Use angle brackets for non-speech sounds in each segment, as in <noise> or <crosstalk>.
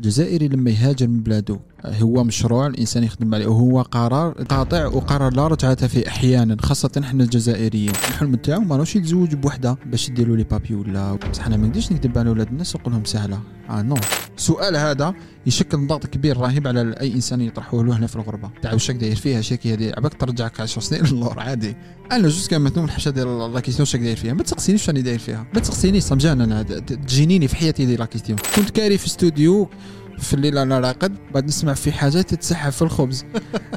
الجزائري لما يهاجر من بلاده. هو مشروع الإنسان يخدم عليه وهو قرار قاطع وقرار لا رجعة فيه أحيانا خاصة إحنا الجزائريين. الحلم تاعو ماروش يتزوج بوحدة باش يديروا لي بابي ولا. بصح أنا ما نقدرش نكذب على ولاد الناس ونقول لهم سهلة. آه non السؤال هذا يشكل ضغط كبير رهيب على أي إنسان يطرحوه له هنا في الغربة. تاع واش داير فيها شاكي هذه عباك ترجعك 10 سنين للور عادي. أنا juste كان مثلا الحاجة ديال la question واش داير فيها ما تسقسينيش راني داير فيها ما تسقسينيش صمجان أنا. تجينيني في حياتي de la question. كنت كاري في استوديو في الليل أنا راقد بعد نسمع في حاجات تتسحب في الخبز.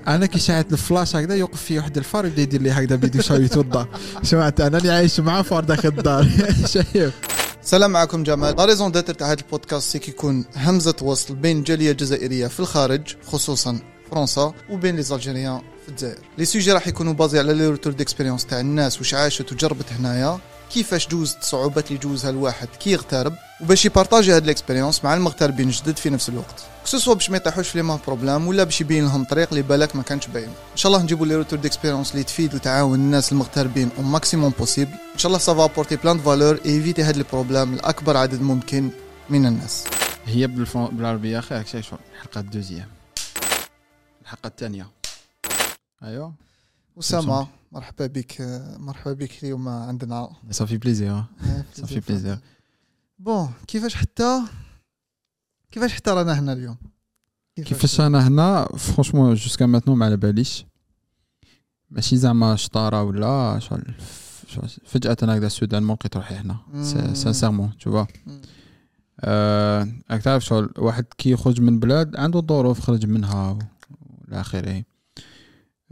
أنا كي شاعت الفلاش هكذا يوقف في واحد الفار يبدأ يدير لي هكذا بيدو شاو يتوضا سمعت أنا اللي عايش معاه فار داخل الدار. <laughs> شايف؟ السلام معكم جمال la raison d'être تاع هذا البودكاست كيكون همزة وصل بين الجاليه الجزائريه في الخارج خصوصا فرنسا وبين les Algériens في الجزائر. les sujets راح يكونوا basés على les retours d'expérience تاع الناس واش عاشت وجربت هنايا. كيفاش دوزت الصعوبات اللي يجوزها الواحد كي يغترب وباش يـ partager هاد الـ expérience مع المغتربين جدد في نفس الوقت. que ce soit باش ما يطيحوش في les problèmes ولا باش يبين لهم طريق اللي بالك ما كانش باين. إن شاء الله نجيبوا les retours d'expérience اللي تفيد وتعاون الناس المغتربين أو maximum possible إن شاء الله ça va apporter plein valeur éviter هاد الـ problème لاكبر عدد ممكن من الناس. هي بالعربية أخي الحلقة الـ deuxième. الحلقة الثانية. أيوه. اسامه مرحبا بك مرحبا بك اليوم عندنا. ça fait plaisir ça fait plaisir bon كيفاش حتى كيفاش حتى رانا هنا اليوم؟ كيفاش؟ أنا هنا؟ franchement jusqu'à maintenant ما على باليش. ماشي زعما شطارة ولا شغل فجأة هكذا السودان مو لقيت روحي هنا. sincèrement tu راك تعرف شغل واحد كي يخرج من بلاد عنده ظروف خرج منها والى آخره.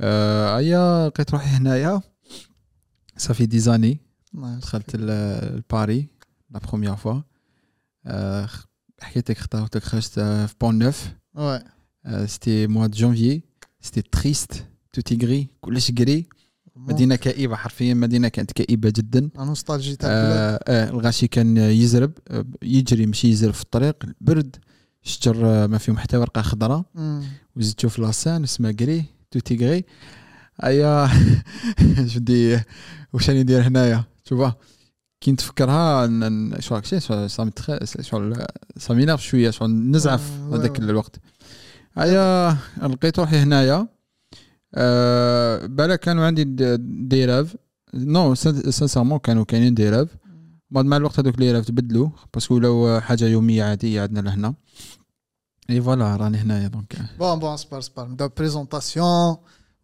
أيا لقيت روحي هنايا صافي دي زاني دخلت لباري لا بروميير فوا حكيت لك خطاوتك خرجت في بون نوف سيتي موا دو جانفيي سيتي تريست تو تيغري كلش قري مدينة كئيبة حرفيا مدينة كانت كئيبة جدا. نوستالجي تاع آه آه الغاشي كان يزرب. يجري ماشي يزرب في الطريق. البرد. الشجر ما فيهم حتى ورقه خضراء. وزيد تشوف لاسان اسمها قري تو تيغري. أيا جدي واش راني ندير هنايا؟ شوفها كي نتفكرها شو راك صامي شغل صامي ناف شوية شغل نزعف هذاك الوقت. أيا لقيت روحي هنايا. أه بالا كانوا عندي دي راف نو سانسيرمون كانوا كاينين دي راف بعد مع الوقت هذوك لي راف تبدلوا باسكو ولاو حاجة يومية عادية عندنا لهنا. اي فوالا راني هنايا دونك بون بون سبار سبار نبداو بريزونطاسيون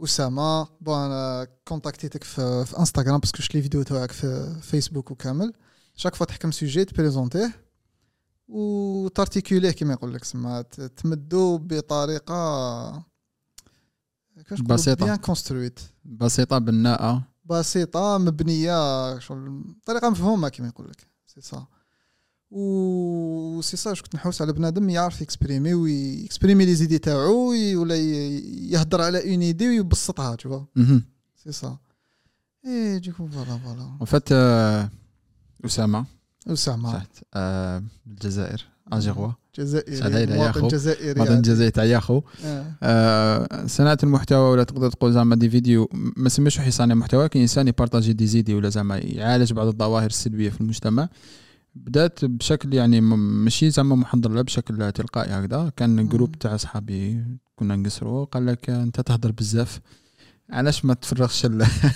اسامه بون أنا كونتاكتيتك في, في انستغرام باسكو شفت لي فيديو تاعك في فيسبوك وكامل شاك فوا تحكم سوجي تبريزونتيه وتارتيكوليه كيما يقول لك سما تمدو بطريقه بسيطه بيان كونسترويت بسيطه بناءه بسيطه مبنيه شغل طريقه مفهومه كيما يقول لك سي سا و سي سا كنت نحوس على بنادم يعرف يكسبريمي ويكسبريمي لي زيدي تاعو ولا يهضر على اون ايدي ويبسطها تو سي سا. اي ديكو فوالا فوالا. ان فات اسامه اسامه آه الجزائر اجيروا جزائري مواطن جزائري مواطن جزائري تاع ياخو صناعه المحتوى ولا تقدر تقول زعما des vidéos ما سميش صانع محتوى كي انسان يـ partager des idées ولا زعما يعالج بعض الظواهر السلبيه في المجتمع بدأت بشكل يعني ماشي زعما محضر لا بشكل تلقائي هكذا. كان groupe تاع صحابي كنا نقصروا قال لك أنت تهضر بزاف. علاش ما تفرغش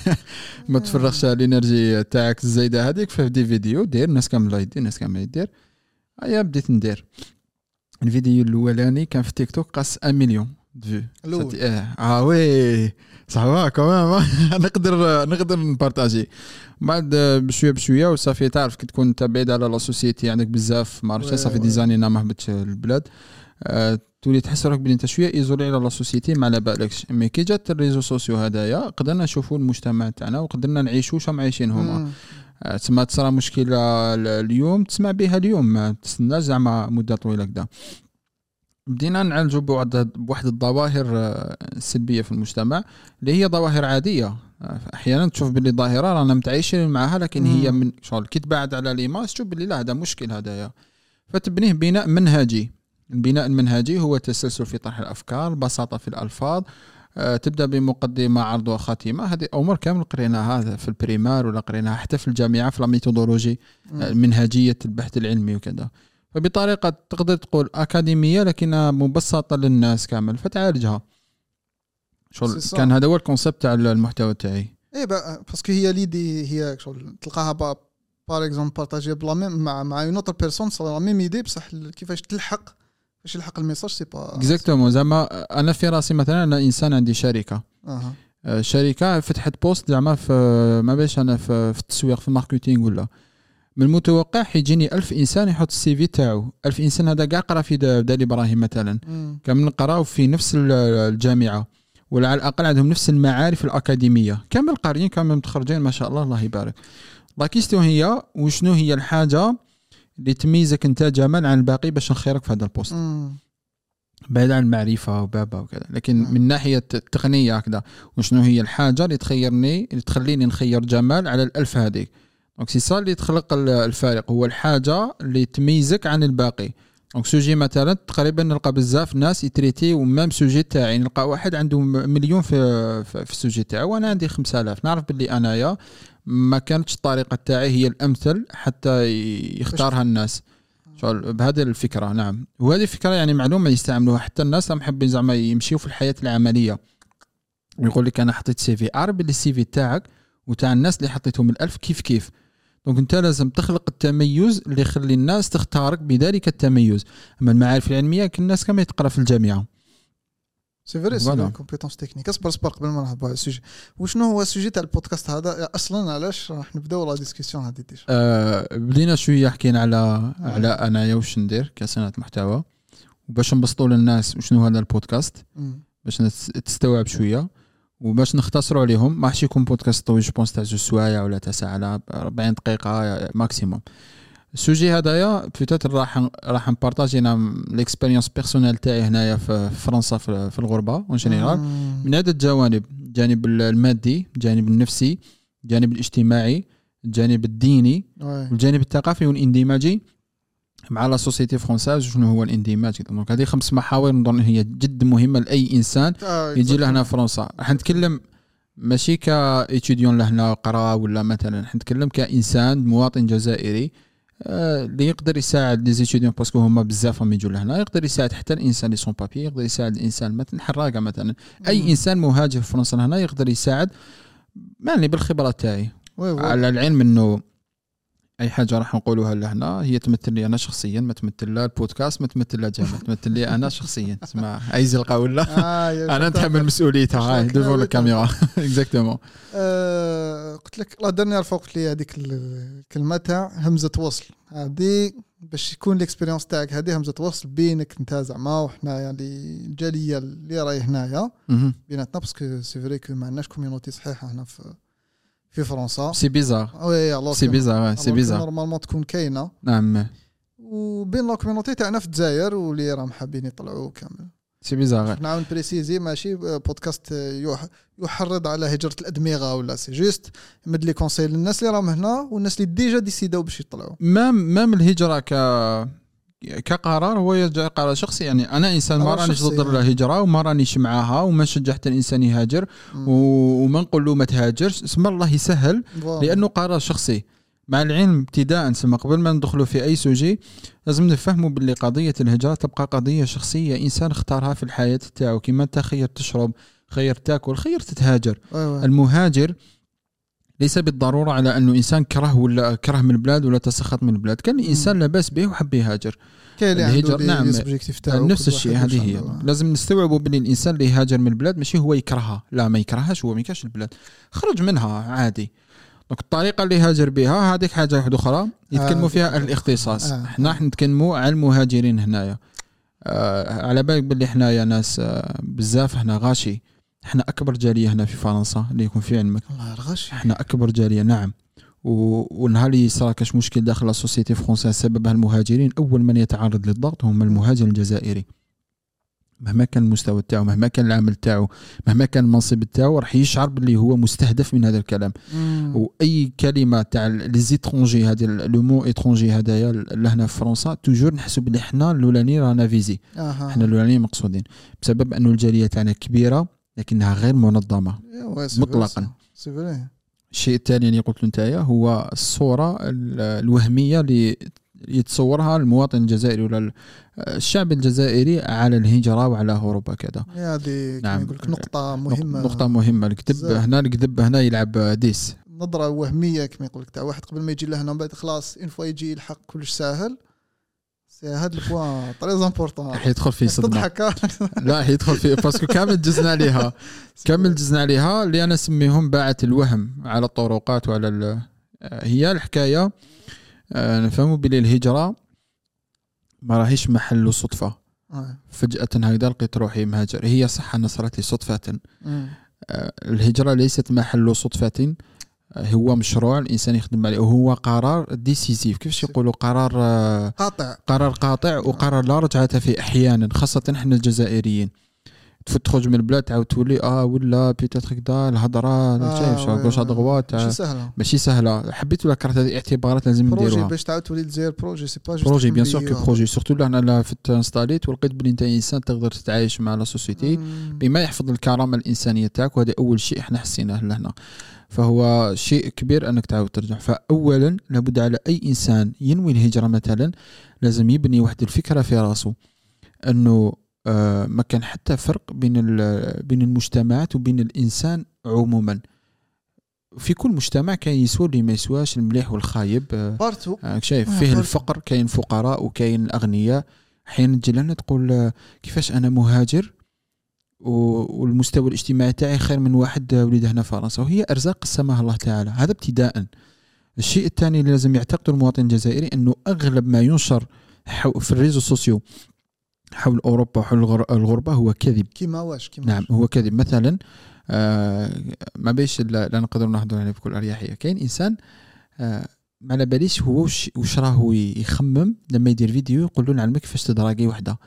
<laughs> ما تفرغش الـ énergie تاعك الزايدة هذيك؟ في des vidéos دير الناس كامله يدير الناس كامله يدير. أيا بديت ندير. الفيديو الأولاني كان في تيك توك كاس 1 مليون vues آه آه oui صح كمان نقدر نقدر ن partager بعد بشوية بشوية وصافي تعرف كي تكون انت بعيد على la société عندك بزاف ما عرفتش صافي des années أنا ما هبطتش البلاد. أه تولي تحس روحك بلي أنت شوية isolé على la société ما على بالكش. mais كي جات ال réseaux sociaux هدايا قدرنا نشوفوا المجتمع تاعنا وقدرنا نعيشوا شام عايشين هما تسمى تصرى مشكلة اليوم تسمع بها اليوم. ما تستناش زعما مدة طويلة كذا بدينا نعالجوا بواحد بواحد الظواهر السلبيه في المجتمع اللي هي ظواهر عادية. أحيانا تشوف باللي ظاهرة رانا متعايشين معها لكن هي من شغل كي تبعد على l'image تشوف باللي لا هذا مشكل هذايا فتبنيه بناء منهجي. البناء المنهجي هو تسلسل في طرح الأفكار بساطة في الألفاظ أه تبدأ بمقدمة عرض وخاتمة. هذه أمور كامل قريناها في ال primaire ولا قريناها حتى في الجامعة في la méthodologie منهجية البحث العلمي وكذا. فبطريقة تقدر تقول أكاديمية لكنها مبسطة للناس كامل فتعالجها. شغل كان هذا هو ال concept تاع المحتوى تاعي. et parce que هي l'idée هي شغل تلقاها par exemple partager بلا même مع مع une autre personne la même idée بصح كيفاش تلحق باش يلحق ال message c'est pas exactement زعما أنا في راسي مثلا أنا إنسان عندي شركة. أها. شركة فتحت poste زعما في ما باش أنا في, في التسويق في ال marketing ولا. من المتوقع حيجيني ألف إنسان يحط ال CV تاعو. ألف إنسان هذا كاع قرأ في دالي إبراهيم مثلا. كامل قراو في نفس الجامعة. ولا على الأقل عندهم نفس المعارف الأكاديمية. كامل قاريين كامل متخرجين ما شاء الله الله يبارك. la question هي وشنو هي الحاجة اللي تميزك أنت جمال عن الباقي باش نخيرك في هذا ال poste؟ بعيد عن المعرفة وبابا وكذا. لكن مم. من ناحية التقنية هكذا وشنو هي الحاجة اللي تخيرني اللي تخليني نخير جمال على الألف هذيك donc c'est ça اللي تخلق الفارق هو الحاجة اللي تميزك عن الباقي. donc sujet مثلا تقريبا نلقى بزاف ناس ي traiter و même sujet تاعي. نلقى واحد عنده مليون في في ال sujet تاعو وأنا عندي 5000 نعرف باللي أنايا ما كانتش الطريقة تاعي هي الأمثل حتى يختارها الناس. بهذه الفكرة نعم. وهذه الفكرة يعني معلومة يستعملوها حتى الناس اللي محبين زعما يمشيو في الحياة العملية. يقول لك أنا حطيت CV اعرف باللي ال CV تاعك وتاع الناس اللي حطيتهم الألف كيف كيف. donc أنت لازم تخلق التميز اللي يخلي الناس تختارك بذلك التميز. أما المعارف العلمية الناس كما يتقرأ في الجامعة. c'est vrai c'est compétences techniques اصبر اصبر قبل ما نهضروا على ال sujet. وشنو هو ال sujet تاع البودكاست هذا؟ أصلا علاش راح نبداو la discussion هذه déjà؟ آه بدينا شوية حكينا على آه. على أنايا واش ندير كصناعة محتوى. وباش نبسطوا للناس وشنو هذا البودكاست. باش تستوعب شوية. وباش نختصروا عليهم ما راحش يكون بودكاست طويل je pense تاع زوج سوايع ولا تاع ساعة لا 40 دقيقة maximum ال sujet هذايا peut-être راح راح ن partager أنا l'expérience personnelle تاعي هنايا في فرنسا في الغربة en général من عدة جوانب الجانب المادي الجانب النفسي الجانب الاجتماعي الجانب الديني والجانب الثقافي والإندماجي. مع la société française شنو هو الاندماج؟ donc هذه خمس محاور نظن هي جد مهمة لأي إنسان آه، يجي لهنا فرنسا. راح نتكلم ماشي ك étudiant لهنا قرا ولا مثلا راح نتكلم كإنسان مواطن جزائري آه، اللي يقدر يساعد les étudiants parce que هما بزاف راهم يجوا لهنا يقدر يساعد حتى الإنسان اللي sans papiers يقدر يساعد الإنسان مثلا حراقة مثلا. أي إنسان مهاجر في فرنسا هنا يقدر يساعد يعني بالخبرة تاعي. على العلم إنه أي حاجة راح نقولوها لهنا. هي تمثل لي أنا شخصيا ما تمثل لا البودكاست ما تمثل لا جامع تمثل لي أنا شخصيا. <laughs> تسمع أي زلقة ولا؟ آه أنا نتحمل مسؤوليتها. هاي ديفور الكاميرا اكزاكتومون قلت لك لا ديرنيير فوا قلت لي هذيك الكلمة تاع همزة وصل. هذه باش يكون الاكسبيريونس تاعك هذه همزة وصل بينك انت زعما وحنا يعني الجالية اللي راهي هنايا بيناتنا parce que c'est vrai que ما عندناش community صحيحة هنا في في فرنسا. c'est bizarre oui c'est bizarre c'est bizarre normalement تكون كاينة. نعم. وبين la community تاعنا في الجزائر واللي راهم حابين يطلعوا كامل. c'est bizarre نعاود préciser ماشي بودكاست يحرض على هجرة الأدمغة ولا c'est juste مد les conseils للناس اللي راهم هنا والناس اللي déjà décidé او باش يطلعوا. même même الهجرة ك كقرار هو يرجع قرار شخصي. يعني أنا إنسان ما رانيش ضد الهجرة وما رانيش معاها وما نشجع حتى الإنسان يهاجر وما نقول له ما تهاجرش. اسم الله يسهل لأنه قرار شخصي. مع العلم ابتداء سما قبل ما ندخلوا في أي سوجي لازم نفهموا باللي قضية الهجرة تبقى قضية شخصية. إنسان اختارها في الحياة تاعو. كيما أنت خير تشرب خير تاكل خير تتهاجر أيوة. المهاجر ليس بالضرورة على انه انسان كره ولا كره من البلاد ولا تسخط من البلاد كان الإنسان لاباس به وحب يهاجر. الهجر نعم نفس الشيء هذه هي. لازم نستوعبوا بأن الإنسان اللي يهاجر من البلاد ماشي هو يكرهها. لا ما يكرههاش هو ما يكرهش البلاد. خرج منها عادي. donc الطريقة اللي هاجر بها هذيك حاجة واحدة أخرى يتكلموا آه فيها الاختصاص. آه إحنا راح نتكلموا على المهاجرين هنايا. آه على بالك باللي حنايا ناس آه بزاف هنا غاشي. إحنا أكبر جاليه هنا في فرنسا اللي يكون في علمك. الله يرغش. إحنا أكبر جاليه نعم. ونهار اللي صار كاش مشكل داخل ال société française سببها المهاجرين. أول من يتعرض للضغط هم المهاجر الجزائري. مهما كان المستوى تاعو مهما كان العمل تاعو مهما كان المنصب تاعو راح يشعر باللي هو مستهدف من هذا الكلام. مم. وأي كلمة تاع les étrangers هذا le mot étranger هذايا لهنا في فرنسا toujours نحسوا بلي حنا الاولاني رانا visés. آه. حنا الاولاني مقصودين. بسبب انه الجالية تاعنا كبيرة لكنها غير منظمة مطلقا. c'est vrai الشيء الثاني اللي قلت له نتايا هو الصورة الوهمية اللي يتصورها المواطن الجزائري ولا الشعب الجزائري على الهجرة وعلى هروب كذا. هذه نعم. لاك نقطة مهمة. نقطة مهمة. الكذب. هنا الكذب هنا يلعب ديس. نظرة وهمية كما يقول لك تاع واحد قبل ما يجي لهنا بعد خلاص une fois يجي يلحق كلش ساهل. هاد ال point très important راح يدخل في صدمة. تضحك <laughs> لا يدخل في parce que كامل جزنا عليها. <laughs> كامل جزنا عليها اللي أنا أسميهم باعة الوهم على الطرقات وعلى ال- هي الحكاية آه، نفهموا بلي الهجرة ما راهيش محل صدفة. آه. فجأة هكذا لقيت روحي مهاجر. هي صح أنا صارت لي صدفة. آه، الهجرة ليست محل صدفة. هو مشروع الإنسان يخدم عليه وهو قرار décisif كيفاش يقولوا؟ قرار آه، قاطع. قرار قاطع وقرار لا رجعة فيه أحيانا خاصة إحنا الجزائريين. تفوت تخرج من البلاد تعاود تولي آه ولا peut-être كدا الهضرة آه، شايف oui، gauche oui. droite ماشي سهلة. ماشي سهلة. حبيت ولا كرهت هذه اعتبارات لازم بروجي نديروها. باش تعاود تولي للجزائر projet c'est pas projet bien sûr que projet surtout لا أنا فت installé ت ولقيت بلي أنت إنسان تقدر تتعايش مع la société. بما يحفظ الكرامة الإنسانية تاعك وهذا أول شيء إحنا حسيناه لهنا. فهو شيء كبير أنك تعاود ترجع. فاولا لابد على أي إنسان ينوي الهجرة مثلا لازم يبني واحد الفكرة في راسه. أنه آه، ما كان حتى فرق بين ال- بين المجتمعات وبين الإنسان عموما. في كل مجتمع كان يسوى اللي ما يسواش المليح والخايب. آه، partout. راك شايف آه، فيه فرق. الفقر كاين فقراء وكاين اغنياء أحيانا تجي لنا تقول آه، كيفاش أنا مهاجر والمستوى الاجتماعي تاعي خير من واحد آه، ولد هنا فرنسا. وهي أرزاق قسمها الله تعالى. هذا ابتداء الشيء الثاني اللي لازم يعتقده المواطن الجزائري أنه أغلب ما ينشر في ال réseaux sociaux حول أوروبا وحول الغر- الغربة هو كذب. كيما واش كيما نعم واش. هو كذب. مثلا آه ما بيش لا, نقدر نهضر عليه بكل أريحية. كاين إنسان آه ما على باليش هو وش راهو يخمم لما يدير فيديو يقول له نعلمك كيفاش تدراقي وحده.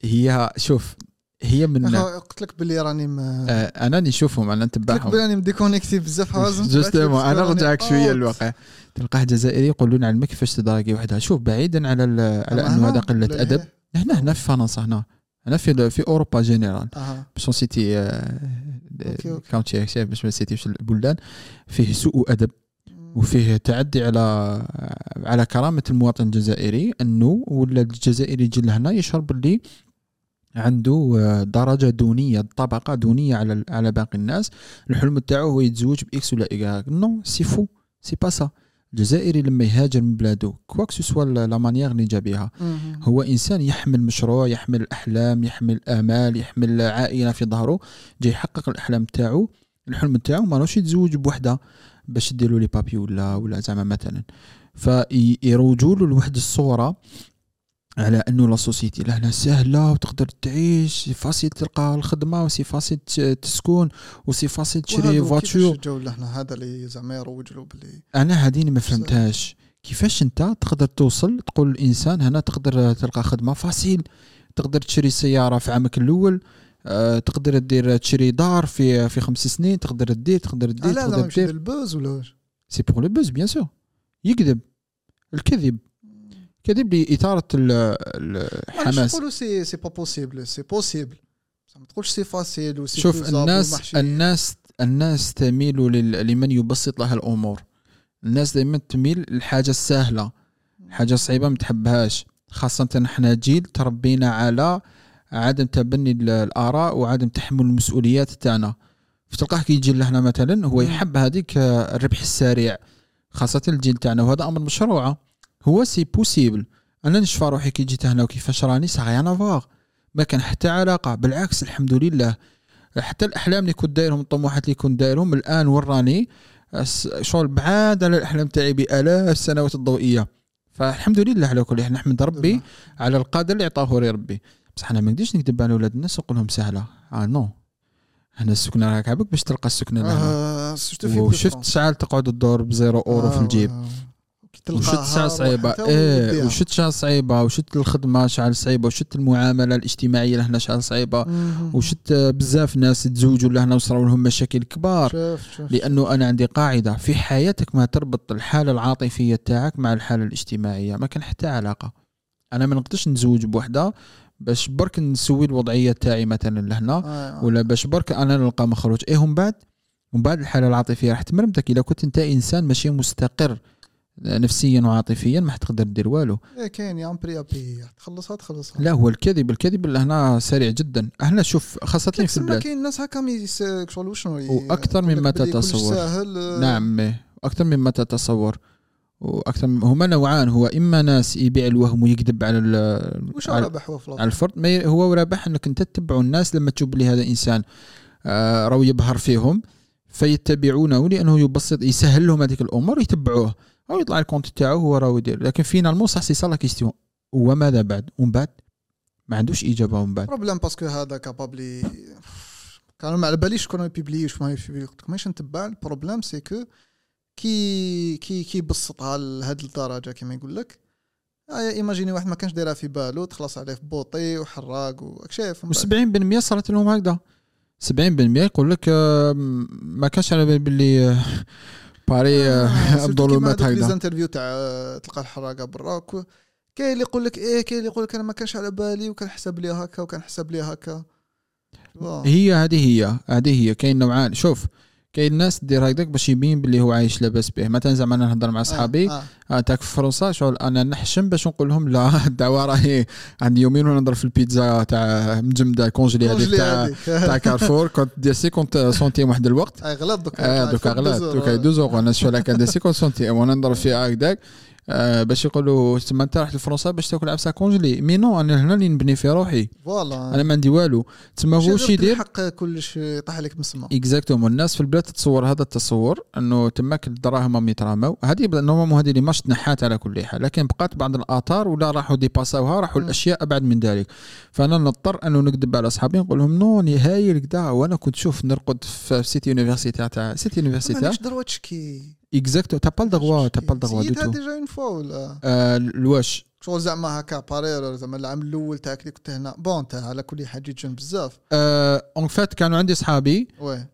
هي شوف هي من قلت لك باللي راني ما آه أنا نشوفهم أنا قلت لك نتبعهم راني مديكونيكتي بزاف جوستومون أنا نرجعك شوية للواقع. تلقاه جزائري يقول له نعلمك كيفاش تدراقي وحده. شوف بعيدا على على أنه هذا قلة أدب. هنا هنا في فرنسا هنا. هنا في في أوروبا جينيرال باش نسيتي. كاونتي باش ما نسيتيش البلدان فيه سوء ادب وفيه تعدي على على كرامه المواطن الجزائري انه ولا الجزائري يجي لهنا يشعر باللي عنده درجه دونيه طبقه دونيه على على باقي الناس الحلم تاعو هو يتزوج باكس ولا ايكغيك نو سي فو سي با سا الجزائري لما يهاجر من بلاده كواك سوا لا مانيير اللي جا بها. هو إنسان يحمل مشروع يحمل أحلام يحمل آمال يحمل عائلة في ظهره جاي يحقق الأحلام تاعو الحلم تاعو ماروش يتزوج بوحدة باش ديروا لي بابي ولا ولا زعما مثلا فيروجوا له لواحد الصورة على أنه la société لهنا سهلة وتقدر تعيش c'est facile تلقى الخدمة و c'est facile تسكن و c'est facile تشري voiture جو لهنا؟ هذا اللي زعما يروج له باللي أنا هذه ما فهمتهاش. كيفاش أنت تقدر توصل؟ تقول الإنسان هنا تقدر تلقى خدمة facile تقدر تشري سيارة في عامك الأول آه، تقدر دير تشري دار في في خمس سنين تقدر دير تقدر دير لا تقدر يمشي دير لل buzz ولا واش؟ c'est pour le buzz bien sûr يكذب. الكذب. كذب لاثاره ال- الحماس نقولوا c'est c'est pas possible c'est possible ما تقولش c'est facile و c'est شوف الناس. الناس الناس تميل لمن يبسط لها الأمور. الناس دائما تميل للحاجة السهلة حاجة صعيبة ما تحبهاش. خاصة إحنا جيل تربينا على عدم تبني ال- الآراء وعدم تحمل المسؤوليات تاعنا. فتلقاه كي يجي لهنا مثلا هو. يحب هذيك الربح السريع خاصة الجيل تاعنا. وهذا أمر مشروعه هو c'est possible أنا نشفى روحي كي جيت هنا وكيفاش راني ça rien à voir ما كان حتى علاقة بالعكس الحمد لله. حتى الأحلام اللي كنت دايرهم الطموحات اللي كنت دايرهم الآن وراني شغل بعاد على الأحلام تاعي بآلاف السنوات الضوئية. فالحمد لله على كل حال نحمد ربي على القدر اللي عطاه لي ربي. بصح أنا ما نقدرش نكذب على ولاد الناس ونقول لهم سهلة. آه non هنا السكنة راك عبالك باش تلقى السكنة لهنا. آه فرنسا. شحال تقعد الدور ب zéro euro في الجيب. آه، وشت صعيبة. حتى إيه. وشت شحال صعيبة وشت الخدمة شحال صعيبة وشت المعاملة الاجتماعية لهنا شحال صعيبة. مم. وشت بزاف ناس تزوجوا لهنا وصراو لهم مشاكل كبار. شوف شوف لأنه أنا عندي قاعدة في حياتك ما تربط الحالة العاطفية تاعك مع الحالة الاجتماعية. ما كان حتى علاقة. أنا ما نقدرش نتزوج بوحدة باش برك نسوي الوضعية تاعي مثلا لهنا آه. ولا باش برك أنا نلقى مخرج إيه من بعد؟ ومن بعد الحالة العاطفية راح تمرمتك. إذا كنت أنت إنسان ماشي مستقر نفسيا وعاطفيا ما حتقدر دير والو. إيه كاين يا بري أبي. تخلصها تخلصها. لا هو الكذب الكذب اللي هنا سريع جدا. هنا شوف خاصة في البلاد. كاين ناس هكا شغل وشنو ي- وأكثر يقول لك مما تتصور. ساهل آه، نعم أكثر مما تتصور. وأكثر هما نوعان. هو إما ناس يبيع الوهم ويكذب على وش على, رابح هو على؟ الفرد؟ ما هو رابح إنك أنت تتبع الناس لما تشوف بلي هذا إنسان آه راهو يبهر فيهم فيتبعونه لأنه يبسط يسهل لهم هذيك الأمور ويتبعوه. أو يطلع الكونت تاعو هو راهو يدير. لكن فينالمون صح سي سا لا كيستيون وماذا بعد؟ ومن بعد؟ ما عندوش إجابة ومن بعد. بروبليم باسكو هذا كابابلي كانوا ما على باليش شكون يبيبلي وش ما يبيبلي. قلت لك ماشي نتبع البروبليم سي كو كي كي كي يبسطها لهاد الدرجة كما يقول لك. آه ايماجيني واحد ما كانش دايرها في بالو تخلص عليه في بوطي وحراق وراك شايف من بعد. و70% صارت لهم هكذا. 70% يقول لك آه، ما كانش على بالي باللي آه، باري الظلمات هكذا les interviews تاع آه، تلقى الحراقة برا كاين اللي يقول لك إيه كاين اللي يقول لك أنا ما كانش على بالي وكان حسب لي هكا وكان حسب لي هكا. هي هذه هي هذه هي كاين نوعان شوف كاين ناس دير هكذاك باش يبين باللي هو عايش لاباس به مثلا زعما أنا نهضر مع صحابي آه. آه. t'es في فرنسا شغل أنا نحشم باش نقول لهم لا <laughs> الدعوة راهي عندي يومين وأنا نضرب في البيتزا تاع مجمدة congelée هذيك تاع. <laughs> تاع كارفور. كنت دير 50 centimes واحد الوقت. غلط دوكا آه دوكا غلات دوكا يدوزو أنا شو دير 50 centimes وأنا نضرب فيها هكذاك. آه باش يقولوا تما انت رحت لفرنسا باش تاكل عبسه congelée. mais non أنا هنا اللي نبني في روحي. voilà. أنا ما عندي والو. تما هو شي يدير حق كلش يطيح عليك من السما. exactement الناس في البلاد تتصور هذا التصور إنه تماك الدراهم هم يتراموا هذه normalement هذه اللي ماش تنحات على كل حال. لكن بقات بعض الآثار ولا راحوا dépassاوها راحوا. الأشياء أبعد من ذلك. فأنا نضطر إنه نكذب على أصحابي نقول لهم نو ني هايل كدا وأنا كنت شوف نرقد في سيتي يونيفرسيتي تاع سيتي ما يونيفرسيتي تشكي اكزاكتو تا با الدغوا تا با الدغوا دو تو ديجا اون فوا ولا آه، الواش شغل زعما هكا بارير زعما العام الأول تاعك اللي كنت هنا. بون انت على كل حال جيت جن بزاف. اون فات كانوا عندي صحابي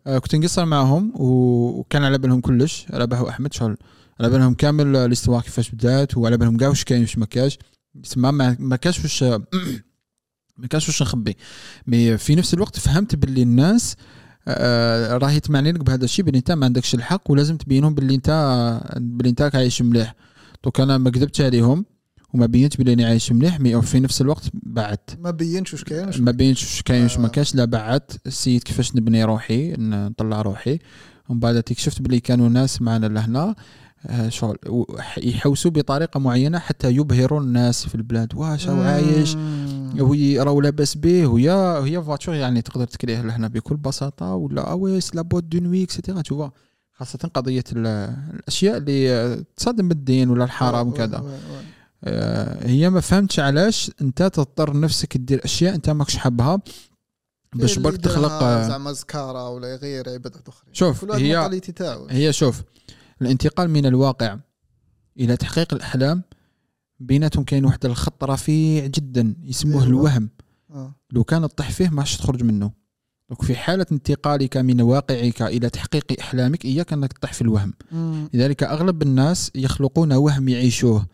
آه، كنت نقصر معاهم وكان على بالهم كلش. على بالهم أحمد شغل. على بالهم كامل الاستواء كيفاش بدات وعلى بالهم كاع واش كاين واش ما كاش. تسمى ما كاش واش <clears throat> ما كاش واش نخبي. mais في نفس الوقت فهمت باللي الناس آه، راهي تمعني لك بهذا الشيء باللي أنت ما عندكش الحق ولازم تبينهم باللي انت باللي أنت عايش مليح. donc أنا ما كذبتش عليهم وما بينت باللي أنا عايش مليح mais في نفس الوقت بعدت ما بينش واش كاين ما بينش واش كاين واش ما آه. كاينش لا بعدت السيد كيفاش نبني روحي نطلع روحي. ومن بعد اكتشفت بلي كانوا ناس معنا لهنا آه، شغل. يحوسوا بطريقة معينة حتى يبهروا الناس في البلاد. واش عايش؟ وهي راهو لاباس به وهي هي فاتور يعني تقدر تكريه لهنا بكل بساطة ولا اويس لا بوت دو نوي اكسيتيرا تشوفا خاصة قضية ال- الأشياء اللي آه، تصادم بالدين ولا الحرام وي- وكذا. وي- وي. آه، هي ما فهمتش علاش أنت تضطر نفسك دير أشياء أنت ماكش حابها باش برك تخلق آه، زعما زكارة ولا يغير عبادات اخرين شوف هي هي شوف الانتقال من الواقع إلى تحقيق الأحلام بيناتهم كاين واحد الخط رفيع جدا يسموه أيوة. الوهم. آه. لو كان تطيح فيه ماش تخرج منه. donc في حالة انتقالك من واقعك إلى تحقيق أحلامك إياك أنك تطيح في الوهم. مم. لذلك أغلب الناس يخلقون وهم يعيشوه.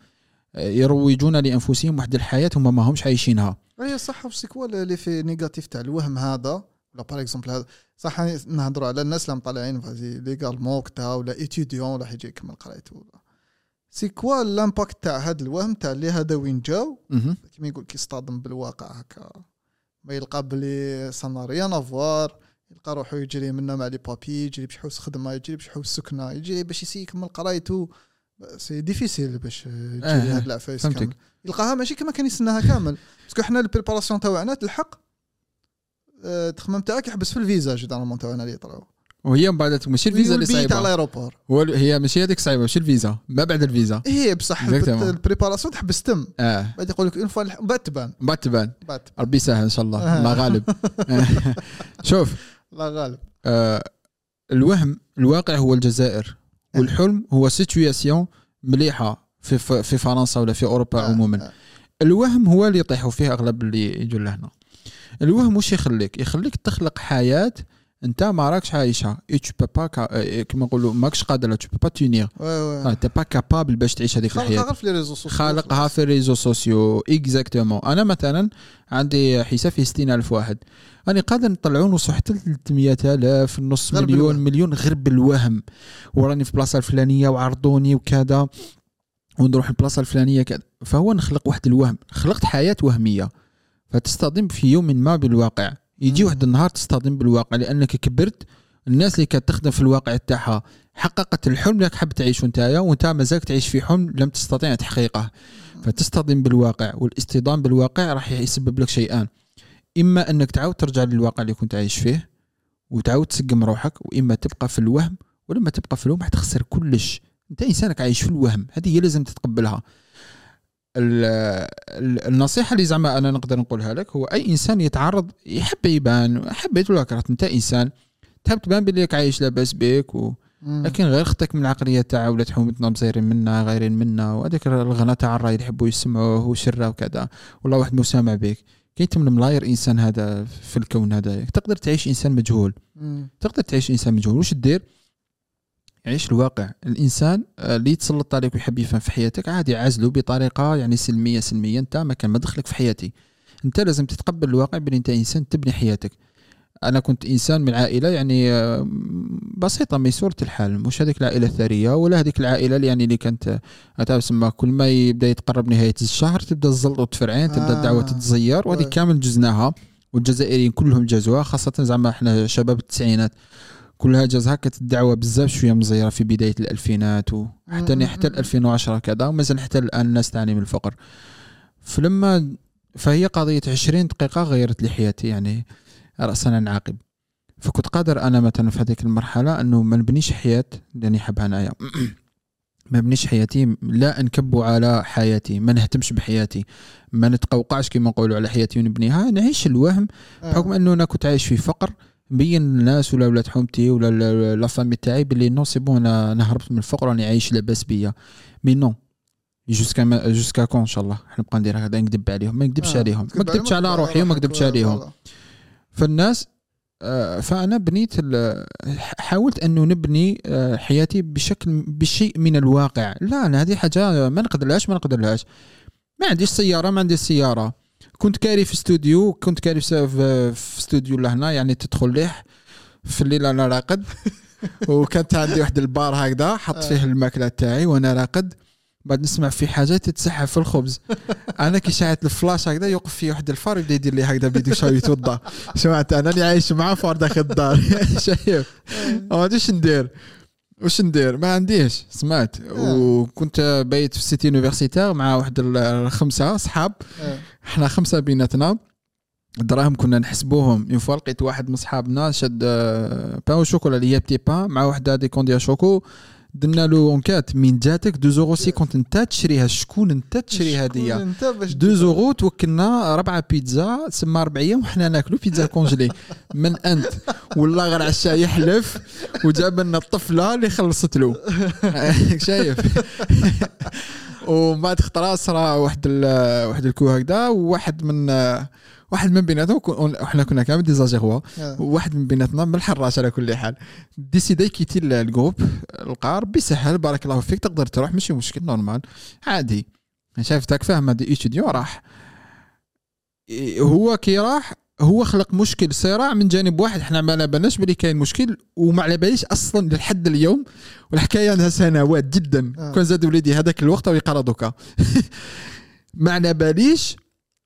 آه، يروجون لأنفسهم واحد الحياة هم ما همش عايشينها. هي صح. c'est quoi les effets négatifs تاع الوهم هذا ولا par exemple هذا صح. نهضروا على الناس اللي مطلعين فازي légalement وقتها ولا étudiant ولا حيجي يكمل قرايته ولا. c'est quoi l'impact تاع هذا الوهم تاع اللي هذا وين جاو. كيما يقول كيصطدم بالواقع هكا. ما يلقى بلي ça n'a rien à voir يلقى روحو يجري منا مع les papiers يجري باش يحوس خدمة يجري باش يحوس سكنة يجري باش يسي يكمل قرايته c'est difficile باش يجري آه، هاد العفايس. كامل. يلقاها ماشي كما كان يستناها كامل. parce que حنا ال préparation تاعنا تلحق آه، التخمام تاعك يحبس في الفيزا généralement تاعنا اللي يطراو. وهي من بعد ماشي الفيزا اللي تاع صعيبة ال aéroport هي ماشي هذيك صعيبة ماشي الفيزا ما بعد الفيزا. هي بصح Exactement. ال préparation تحبس تم آه. بعد يقول لك une fois بعد تبان. بعد تبان. بعد. تبان. ربي يسهل إن شاء الله. آه. الله غالب. <laughs> <laughs> شوف. لا غالب. آه الوهم الواقع هو الجزائر. والحلم هو situation مليحة في في فرنسا ولا في أوروبا آه، عموما. آه. الوهم هو اللي يطيحوا فيه أغلب اللي يجوا لهنا. الوهم وش يخليك؟ يخليك تخلق حياة انت ما راكش عايشها. et t'es pas كما نقولوا ماكش قادر tu peux pas tenir oui t'es pas capable باش تعيش هذيك الحياة. غير في les réseaux sociaux خالقها في ال réseaux sociaux exactement أنا مثلا عندي حساب في 60000 واحد. راني قادر نطلعوا نوصل حتى ل 300000 نص مليون بالوهم. مليون غير بالوهم. وراني في بلاصة الفلانية وعرضوني وكذا. ونروح البلاصة الفلانية كذا. فهو نخلق واحد الوهم. خلقت حياة وهمية. فتصطدم في يوم ما بالواقع. يجي. واحد النهار تصطدم بالواقع لأنك كبرت الناس اللي كانت تخدم في الواقع تاعها حققت الحلم اللي حاب تعيشه نتايا وانت مازالك تعيش في حلم لم تستطيع تحقيقه. فتصطدم بالواقع والاصطدام بالواقع راح يسبب لك شيئان. إما أنك تعاود ترجع للواقع اللي كنت عايش فيه وتعاود تسقم روحك وإما تبقى في الوهم ولما تبقى في الوهم راح تخسر كلش. أنت إنسانك عايش في الوهم هذه هي لازم تتقبلها. النصيحة اللي زعما أنا نقدر نقولها لك هو أي إنسان يتعرض يحب يبان حبيت ولا كرهت أنت إنسان تحب تبان بلي عايش لاباس بك و... لكن غير خطك من العقلية تاعها ولات حومتنا مزيرين منا غيرين منا وهذاك الغنى تاع الراي اللي يحبوا يسمعوه وشرة وكذا. والله واحد مو سامع بك كي تم ملاير إنسان هذا في الكون هذا تقدر تعيش إنسان مجهول. مم. تقدر تعيش إنسان مجهول. واش دير يعيش الواقع. الإنسان آه، اللي يتسلط عليك ويحب يفهم في حياتك عادي عزله بطريقة يعني سلمية سلمية. أنت ما كان ما دخلك في حياتي. أنت لازم تتقبل الواقع بأن أنت إنسان تبني حياتك. أنا كنت إنسان من عائلة يعني آه، بسيطة ميسوره الحال. مش هذيك العائلة الثرية ولا هذيك العائلة اللي يعني اللي كانت آه، تسمى كل ما يبدأ يتقرب نهاية الشهر تبدأ الزلط وتفرعين تبدأ. الدعوة تتزير وهذه. كامل جزناها. والجزائريين كلهم جازوها خاصة زعما إحنا شباب التسعينات. كلها جازها كانت الدعوة بزاف شوية مزيرة في بداية الألفينات وحتى. حتى ال 2010 كذا ومازال حتى الآن الناس تعاني من الفقر. فلما فهي قضية 20 دقيقة غيرت لي حياتي يعني راسا عاقب فكنت قادر أنا مثلا في هذيك المرحلة أنه ما نبنيش حياة اللي نحبها انايا ما نبنيش حياتي لا نكبوا على حياتي ما نهتمش بحياتي ما نتقوقعش كما نقولوا على حياتي ونبنيها. نعيش الوهم آه. بحكم أنه أنا كنت عايش في فقر. مبين الناس ولا ولاد حومتي ولا la famille تاعي باللي non c'est bon أنا هربت من الفقر راني عايش لاباس بيا. mais non jusqu'à jusqu'à quand إن شاء الله؟ حنبقى ندير هكذا نكذب عليهم ما نكذبش آه. عليهم ما كذبتش على تكذب روحي وما كذبتش عليهم. ولا. فالناس آه، فأنا بنيت حاولت انه نبني آه، حياتي بشكل بشيء من الواقع. لا أنا هذه حاجة ما نقدرلهاش ما نقدرلهاش. ما عنديش سيارة ما عنديش سيارة. كنت كاري في استوديو كنت كاري في استوديو لهنا يعني تدخل ليه في الليل أنا راقد. <laughs> وكانت عندي واحد البار هكذا حط فيه الماكلة تاعي وأنا راقد. بعد نسمع في حاجة تتسحب في الخبز. <laughs> أنا كي شاعت الفلاش هكذا يوقف في واحد الفار يبدأ يدير لي هكذا بيدو شوي يتوضا <laughs> سمعت أنا اللي عايش معاه فار داخل الدار. شايف. ما عنديش ندير؟ واش ندير؟ ما عنديش. سمعت. وكنت بايت في سيتي يونيفرسيتير مع واحد الخمسة صحاب. آه. إحنا خمسة بيناتنا. الدراهم كنا نحسبوهم. اون فوا لقيت واحد من صحابنا شد آه، بان أو شوكولا اللي هي بتي بان مع وحدة دي كونديا شوكو. درنا له اونكات من جاتك 2 زورو سي كنت انت تشريها. شكون انت تشري باش 2 زورو توكلنا ربعة بيتزا تسمى أربع أيام وحنا ناكلو بيتزا كونجلي. من أنت؟ والله غير عشا يحلف. وجاب لنا الطفلة اللي خلصت له. <laughs> شايف؟ ومن بعد خطره صرا واحد ال- واحد الكو هكذا وواحد من واحد من بيناتهم إحنا كنا كامل ديزاجيغوا آه. واحد من بيناتنا من الحراش على كل حال. ديسيدا كيتي ال- الجروب لقى ربي سهل بارك الله فيك تقدر تروح ماشي مشكل نورمال عادي. شافتك فاهم هذا ايتيديون راح. إيه، هو كي راح هو خلق مشكل صراع من جانب واحد. إحنا ما على بالناش بلي كاين مشكل وما على باليش أصلا لحد اليوم. والحكاية عندها سنوات جدا. آه. كون زاد وليدي هذاك الوقت ويقرا دوكا <laughs> ما على باليش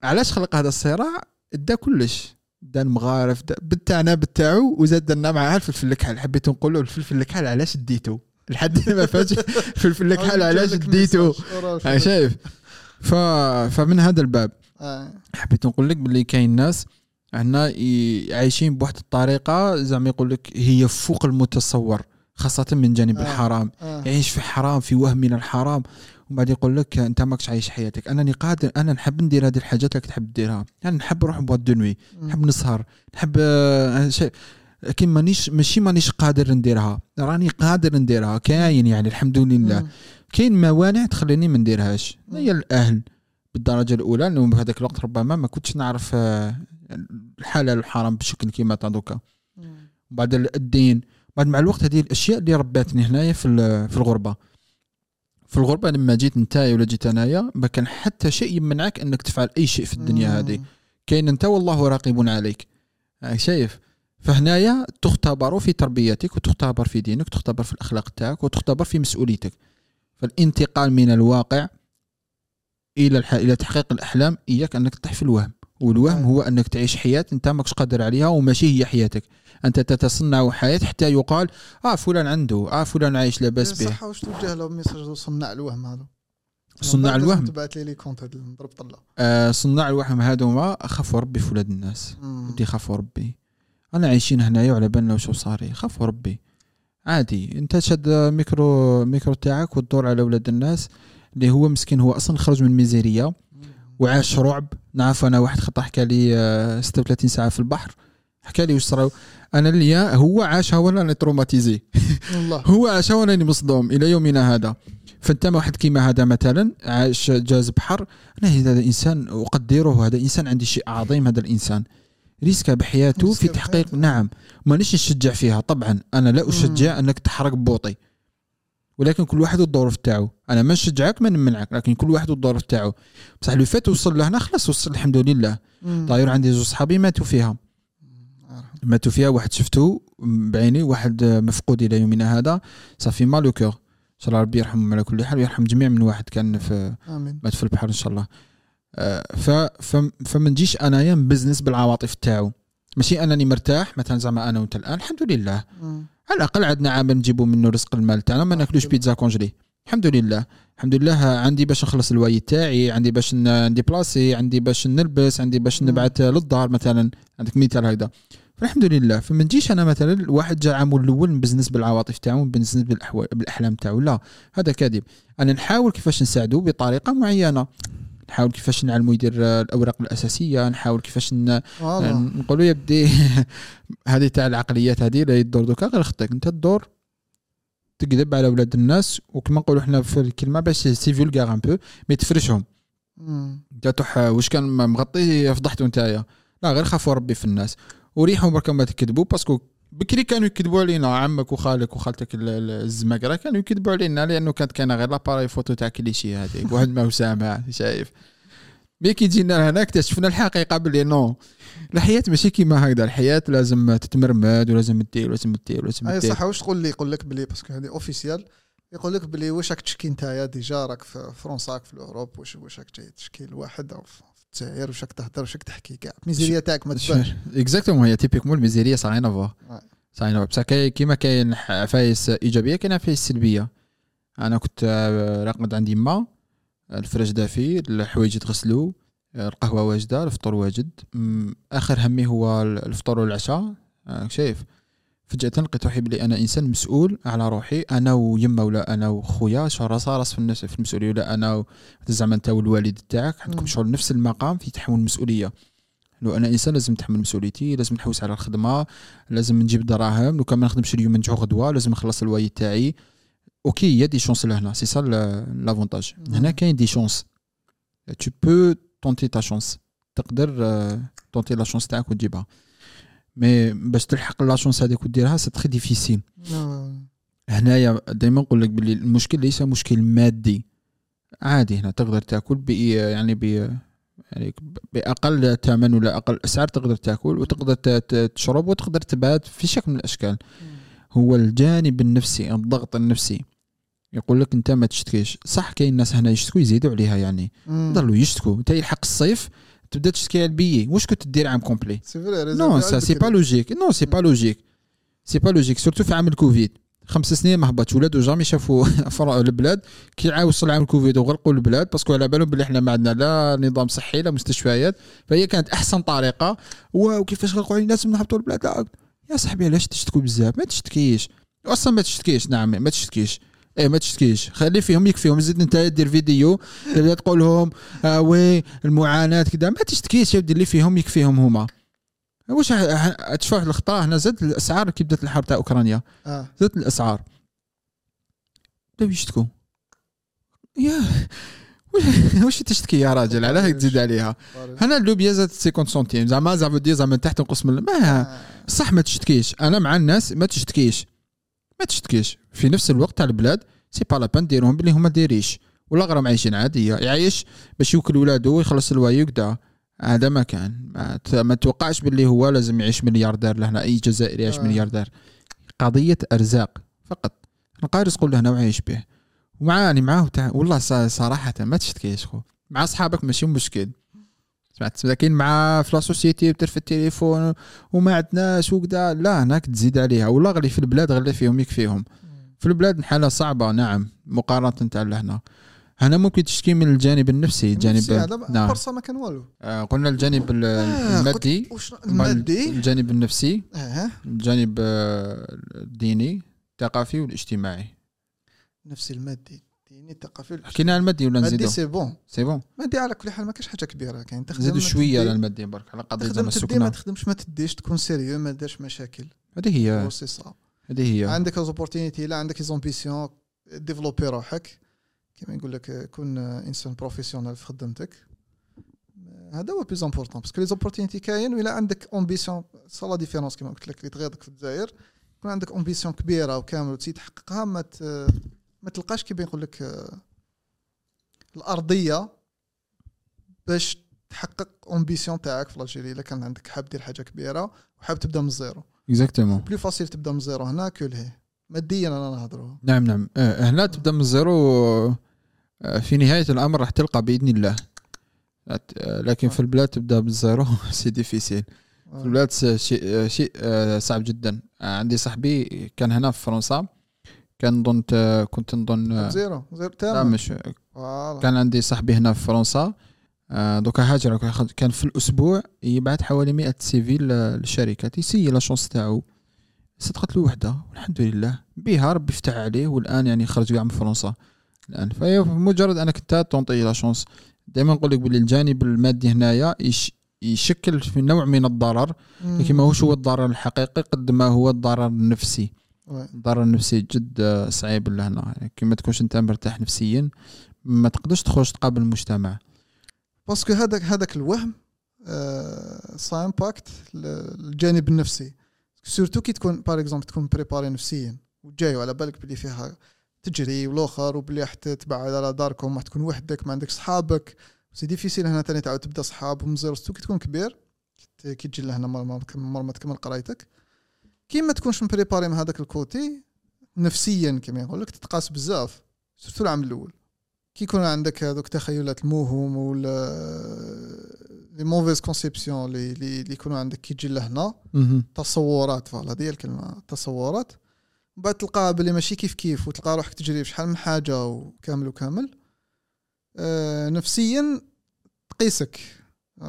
علاش خلق هذا الصراع؟ دا كلش. دا المغارف دا بالتاعنا بالتاعو وزاد درنا معاه الفلفل الكحل؟ حبيت نقول له الفلفل الكحل علاش ديتو لحد <laughs> ما فاش <laughs> الفلفل الكحل علاش ديتو شايف. ف... فمن هذا الباب. آه. حبيت نقول لك باللي كاين ناس هنا عايشين بواحد الطريقة زعما يقول لك هي فوق المتصور خاصة من جانب آه. الحرام آه. يعيش في حرام في وهم من الحرام ومن بعد يقول لك أنت ماكش عايش حياتك أنني قادر أنا نحب ندير هذه الحاجات اللي تحب ديرها أنا نحب نروح boîte de nuit نحب نسهر نحب آه، شيء لكن مانيش ماشي مانيش قادر نديرها راني قادر نديرها كاين يعني الحمد لله. كاين موانع تخليني ما نديرهاش. هي الأهل بالدرجة الأولى لأنه في هذاك الوقت ربما ما كنتش نعرف آه، الحلال والحرام بشكل كيما تا دوكا. بعد الدين. بعد مع الوقت هذه الأشياء اللي رباتني هنايا في في الغربة. في الغربة لما جيت نتايا ولا جيت أنايا ما كان حتى شيء يمنعك أنك تفعل أي شيء في الدنيا. هذه. كاين أنت والله راقب عليك. هاي شايف؟ فهنايا تختبر في تربيتك وتختبر في دينك وتختبر في الأخلاق تاعك وتختبر في مسؤوليتك. فالانتقال من الواقع إلى. إلى تحقيق الأحلام إياك أنك تطيح في الوهم. والوهم هو أنك تعيش حياة أنت ماكش قادر عليها وماشي هي حياتك. أنت تتصنع حياة حتى يقال آه فلان عنده آه فلان عايش لاباس به. صح واش توجه له message صناع الوهم هذا صناع الوهم. تبعت لي les comptes نضرب طله آه صناع الوهم هذوما خافوا ربي في ولاد الناس. ودي خافوا ربي. أنا عايشين هنايا وعلى بالنا واش صاري خافوا ربي. عادي. أنت تشد micro micro تاعك وتدور على ولاد الناس اللي هو مسكين هو أصلا خرج من ميزيريا. وعاش رعب. نعرف أنا واحد خطا حكى لي آه، 36 ساعة في البحر. حكى لي واش صرا أنا اللي هو عاشها وأنا راني traumatisé. <laughs> هو عاشها وأنا راني مصدوم إلى يومنا هذا. فانت واحد كيما هذا مثلا عاش جاز بحر. أنا هذا إنسان أقدره هذا إنسان عندي شيء عظيم هذا الإنسان. ريسكا بحياته في تحقيق. نعم. مانيش نشجع فيها. طبعا أنا لا أشجع أنك تحرق بوطي. ولكن كل واحد والظروف تاعو. أنا ما نشجعك ما نمنعك لكن كل واحد والظروف تاعو. بصح لو فات وصل لهنا خلاص وصل الحمد لله. طاير عندي زوج صحابي ماتوا فيها. ماتوا فيها واحد شفته بعيني واحد مفقود إلى يومنا هذا. صافي مالو كور إن شاء الله ربي يرحمهم على كل حال ويرحم جميع من واحد كان في آمين. مات في البحر إن شاء الله. آه، ف- فما نجيش أنايا نبزنس بالعواطف تاعو. ماشي أنني مرتاح مثلا زعما أنا وأنت الآن الحمد لله. مم. على الأقل عندنا عامل نجيبوا منه رزق المال تاعنا ما ناكلوش بيتزا congelée. الحمد لله. الحمد لله عندي باش نخلص loyer تاعي عندي باش ن- ن déplacer عندي باش نلبس عندي باش. نبعث للدار مثلا. عندك مثال هكذا فالحمد لله. فما نجيش أنا مثلا واحد جا عامل الأول نبزنس بالعواطف تاعو نبزنس بالأحلام تاعو. لا هذا كاذب. أنا نحاول كيفاش نساعده بطريقة معينة. نحاول كيفاش نعلمو يدير الأوراق الأساسية نحاول كيفاش نقولوا يا بدي <laughs> هذه تاع العقليات هذه لا يدور دوكا غير خطيك. انت تدور تكذب على أولاد الناس وكما نقولوا إحنا في الكلمة باش c'est vulgaire un peu mais تفرشهم. انت تروح واش كان مغطي فضحتو نتايا. لا غير خافوا ربي في الناس. وريحوا برك ما تكذبوا parce que بكري كانوا يكذبوا علينا عمك وخالك وخالتك ال- ال- الزماكره كانوا يكذبوا علينا لأنه كانت كاينة غير l'appareil photo تاع كليشي هذيك واحد ما سامع شايف؟ mais كي جينا هنا اكتشفنا الحقيقة باللي non الحياة ماشي كيما هكذا الحياة لازم تتمرمد ولازم دير ولازم دير ولازم أي دير صح واش تقول لي؟ يقول لك بلي parce que هذه officielle يقول لك بلي واش راك تشكي نتايا déjà راك في فرنسا راك في ال Europe واش واش راك جاي تشكي لواحد أو واش راك تهضر واش راك تحكي كاع. الميزيريا تاعك ما تبانش. exactement هي typiquement الميزيريه ça rien à voir Ouais. ça rien بصح كيما كاين عفايس إيجابية كاين عفايس سلبية. أنا كنت آه، راقد عندي ما الفراش دافي الحوايج يتغسلوا القهوة واجدة الفطور واجد. آخر همي هو ال- الفطور والعشاء. آه، شايف. فجأة لقيت روحي بلي أنا إنسان مسؤول على روحي. أنا ويما ولا أنا وخويا شغل راس راس في الناس في المسؤولية ولا أنا و- زعما أنت والوالد تاعك. عندكم. شغل نفس المقام في تحمل المسؤولية لو أنا إنسان لازم نتحمل مسؤوليتي لازم نحوس على الخدمة لازم نجيب دراهم. لو كان ما نخدمش اليوم نجوع غدوة لازم نخلص loyer تاعي. OK y a des chances لهنا. c'est ça l'avantage. هنا كاين des chances. tu peux tenter ta chance تقدر tenter la chance تاعك وتجيبها. mais باش تلحق la chance هذيك وديرها c'est très difficile. هنايا دائما نقول لك باللي المشكل ليس مشكل مادي. عادي هنا تقدر تاكل ب يعني ب يعني بأقل ثمن ولا أقل أسعار تقدر تاكل وتقدر تشرب وتقدر تبات في شكل من الأشكال. هو الجانب النفسي الضغط النفسي. يقول لك أنت ما تشتكيش. صح كاين ناس هنا يشتكوا يزيدوا عليها يعني. ضلوا يشتكوا. أنت يلحق الصيف تبدا تشتكي على البيي واش كنت دير عام complet؟ non ça c'est pas logique non c'est pas logique c'est pas logique surtout في عام الكوفيد. خمس سنين ما هبطش. ولادو jamais شافوا <laughs> البلاد. كي عاود وصل عام الكوفيد وغلقوا البلاد parce que على بالهم بلي إحنا ما عندنا لا نظام صحي لا مستشفيات. فهي كانت أحسن طريقة. واو كيفاش غلقوا علينا لازم نهبطوا البلاد؟ لا. يا صاحبي علاش تشتكوا بزاف؟ ما تشتكيش. أصلا ما تشتكيش. نعم ما تشتكيش. إيه ما تشتكيش خلي فيهم يكفيهم. زيد أنت دير فيديو تبدأ تقول لهم آه oui المعاناة كذا. ما تشتكيش يا اللي فيهم يكفيهم هما. واش تشوف واحد الخطا هنا. زاد الأسعار كي بدأت الحرب تاع أوكرانيا؟ آه. زادت الأسعار. بداو يشتكوا. يا واش تشتكي يا راجل؟ علاه هيك تزيد عليها. هنا اللوبيا زادت 50 سنتيم زعما زعما دي زعما تحت نقص من ما صح ما تشتكيش. أنا مع الناس ما تشتكيش. ما تشتكيش. في نفس الوقت تاع البلاد c'est pas la peine ديرهم بلي هما دايريش ولا غير عايشين عادية. يعيش باش يوكل ولادو ويخلص loyer وكدا. هذا ما كان. ما, توقعش باللي هو لازم يعيش ملياردير. لهنا أي جزائري يعيش آه. ملياردير. قضية أرزاق فقط. نلقى رزقه لهنا وعايش به. ومعاني معاه والله صراحة ما تشتكيش خو. مع أصحابك ماشي مشكل. سمعت لكن مع في la société في التليفون وما عندناش وكذا لا هناك تزيد عليها. والله غلي في البلاد غلي فيهم يكفيهم. في البلاد حالة صعبة نعم. مقارنة تاع لهنا هنا. ممكن تشتكي من الجانب النفسي الجانب هذا نعم. à part ça ما كان والو. آه، قلنا الجانب ال- آه، المادي. المادي. الجانب النفسي. آه الجانب آه، الديني الثقافي والاجتماعي. نفسي المادي. الديني الثقافي حكينا على المادي ولا المادي نزيدو؟ c'est bon. c'est bon. المادي على كل حال ما كاينش حاجة كبيرة كاين. تخدم ما شوية. على المادي برك على قضية تخدم زعما تدي ما السكنه تخدمش ما تديش تكون sérieux ما دارش مشاكل. هذه هي. سي صا هذه هي. عندك opportunités لا عندك ambitions développer روحك. كما نقول لك كون إنسان professionnel في خدمتك. هذا هو plus important parce que les opportunités كاين ولا عندك ambition ça la différence كما قلت لك اللي تغيضك في الجزائر. يكون عندك ambition كبيرة وكامل وتزيد تحققها ما. ما تلقاش كيما نقول لك آه، الأرضية باش تحقق ambition تاعك في l'Algérie إلا كان عندك حاب دير حاجة كبيرة وحاب تبدأ من ال zéro exactement plus facile تبدأ من ال zéro هنا que لهي ماديا أنا نهضروا نعم نعم. آه، هنا تبدأ من ال zéro آه، في نهاية الأمر راح تلقى بإذن الله. لكن في البلاد تبدأ بال zéro c'est difficile في البلاد شيء شيء صعب جدا. عندي صاحبي كان هنا في فرنسا. كان نظن كنت نظن zéro zéro لا تمام مش voilà. كان عندي صاحبي هنا في فرنسا. آه، دوكا هاجر كان في الأسبوع يبعث حوالي 100 CV للشركات ي essayer la chance تاعو. صدقت له وحده والحمد لله. بها ربي فتح عليه والآن يعني خرج كاع من فرنسا. الآن. فهي مجرد أنك انت ت tenter la chance دائما نقول لك باللي الجانب المادي هنايا يش يشكل في نوع من الضرر لكن ماهوش هو الضرر الحقيقي قد ما هو الضرر النفسي. الضرر النفسي جد آه، صعيب لهنا. يعني كي ما تكونش انت مرتاح نفسيا ما تقدرش تخرج تقابل المجتمع. parce que هذاك هذاك الوهم ça impacte الجانب النفسي. surtout كي تكون par exemple تكون préparé نفسيا وجاي وعلى بالك بلي فيها تجري والآخر وبلي راح تبعد على داركم راح تكون وحدك ما عندك صحابك. c'est difficile هنا تاني تعاود تبدا صحاب ومزير surtout كي تكون كبير كي- تجي لهنا مر ما تكمل- مر ما تكمل قرايتك. كي ما تكونش م préparé من هذاك ال côté نفسيا كما يقول لك تتقاس بزاف surtout العام الأول. كي يكون عندك هذوك تخيلات الموهوم ولا les mauvaises conceptions اللي اللي اللي يكونوا عندك كي تجي لهنا. تصورات voilà هذه الكلمة تصورات. بعد تلقاها بلي ماشي كيف كيف وتلقى روحك تجري في شحال من حاجة وكامل وكامل. آه نفسيا تقيسك.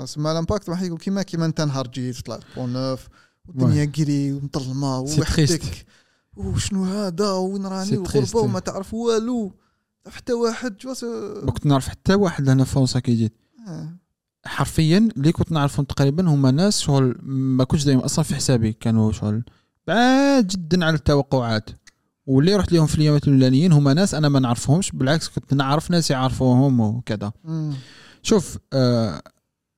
سما l'impact راح يقول كيما كيما أنت نهار جيت طلعت بون نوف والدنيا كري ومظلمه وحدك. وشنو هذا؟ وين راني. الغربه وما تعرف والو. حتى واحد جواس ما كنت نعرف حتى واحد لهنا في فرنسا كي جيت. آه. حرفيا اللي كنت نعرفهم تقريبا هما ناس شغل ما كنتش دايما أصلا في حسابي كانوا شغل بعاد جدا على التوقعات. واللي رحت لهم في اليومين الأولانيين هما ناس أنا ما نعرفهمش بالعكس كنت نعرف ناس يعرفوهم وكذا. شوف آه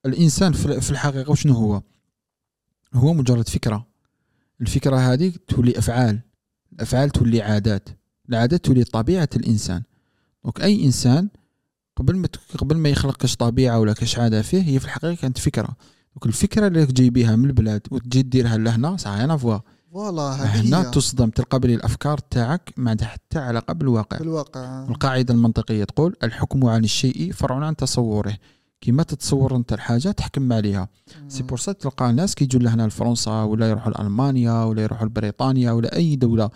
الإنسان في الحقيقة وشنو هو؟ هو مجرد فكرة. الفكرة هذه تولي أفعال. الأفعال تولي عادات. العادات تولي طبيعة الإنسان. donc أي إنسان قبل ما قبل ما يخلق كاش طبيعة ولا كاش عادة فيه هي في الحقيقة كانت فكرة. donc الفكرة اللي تجي بها من البلاد وتجي ديرها لهنا صح أنا فوا voilà هنا تصدم تلقى بلي الأفكار تاعك ما عندها حتى علاقة بالواقع. في الواقع القاعدة المنطقية تقول الحكم عن الشيء فرع عن تصوره. كيما تتصور انت الحاجة تحكم عليها. c'est pour ça تلقى ناس كيجوا لهنا لفرنسا ولا يروحوا لألمانيا ولا يروحوا لبريطانيا ولا أي دولة.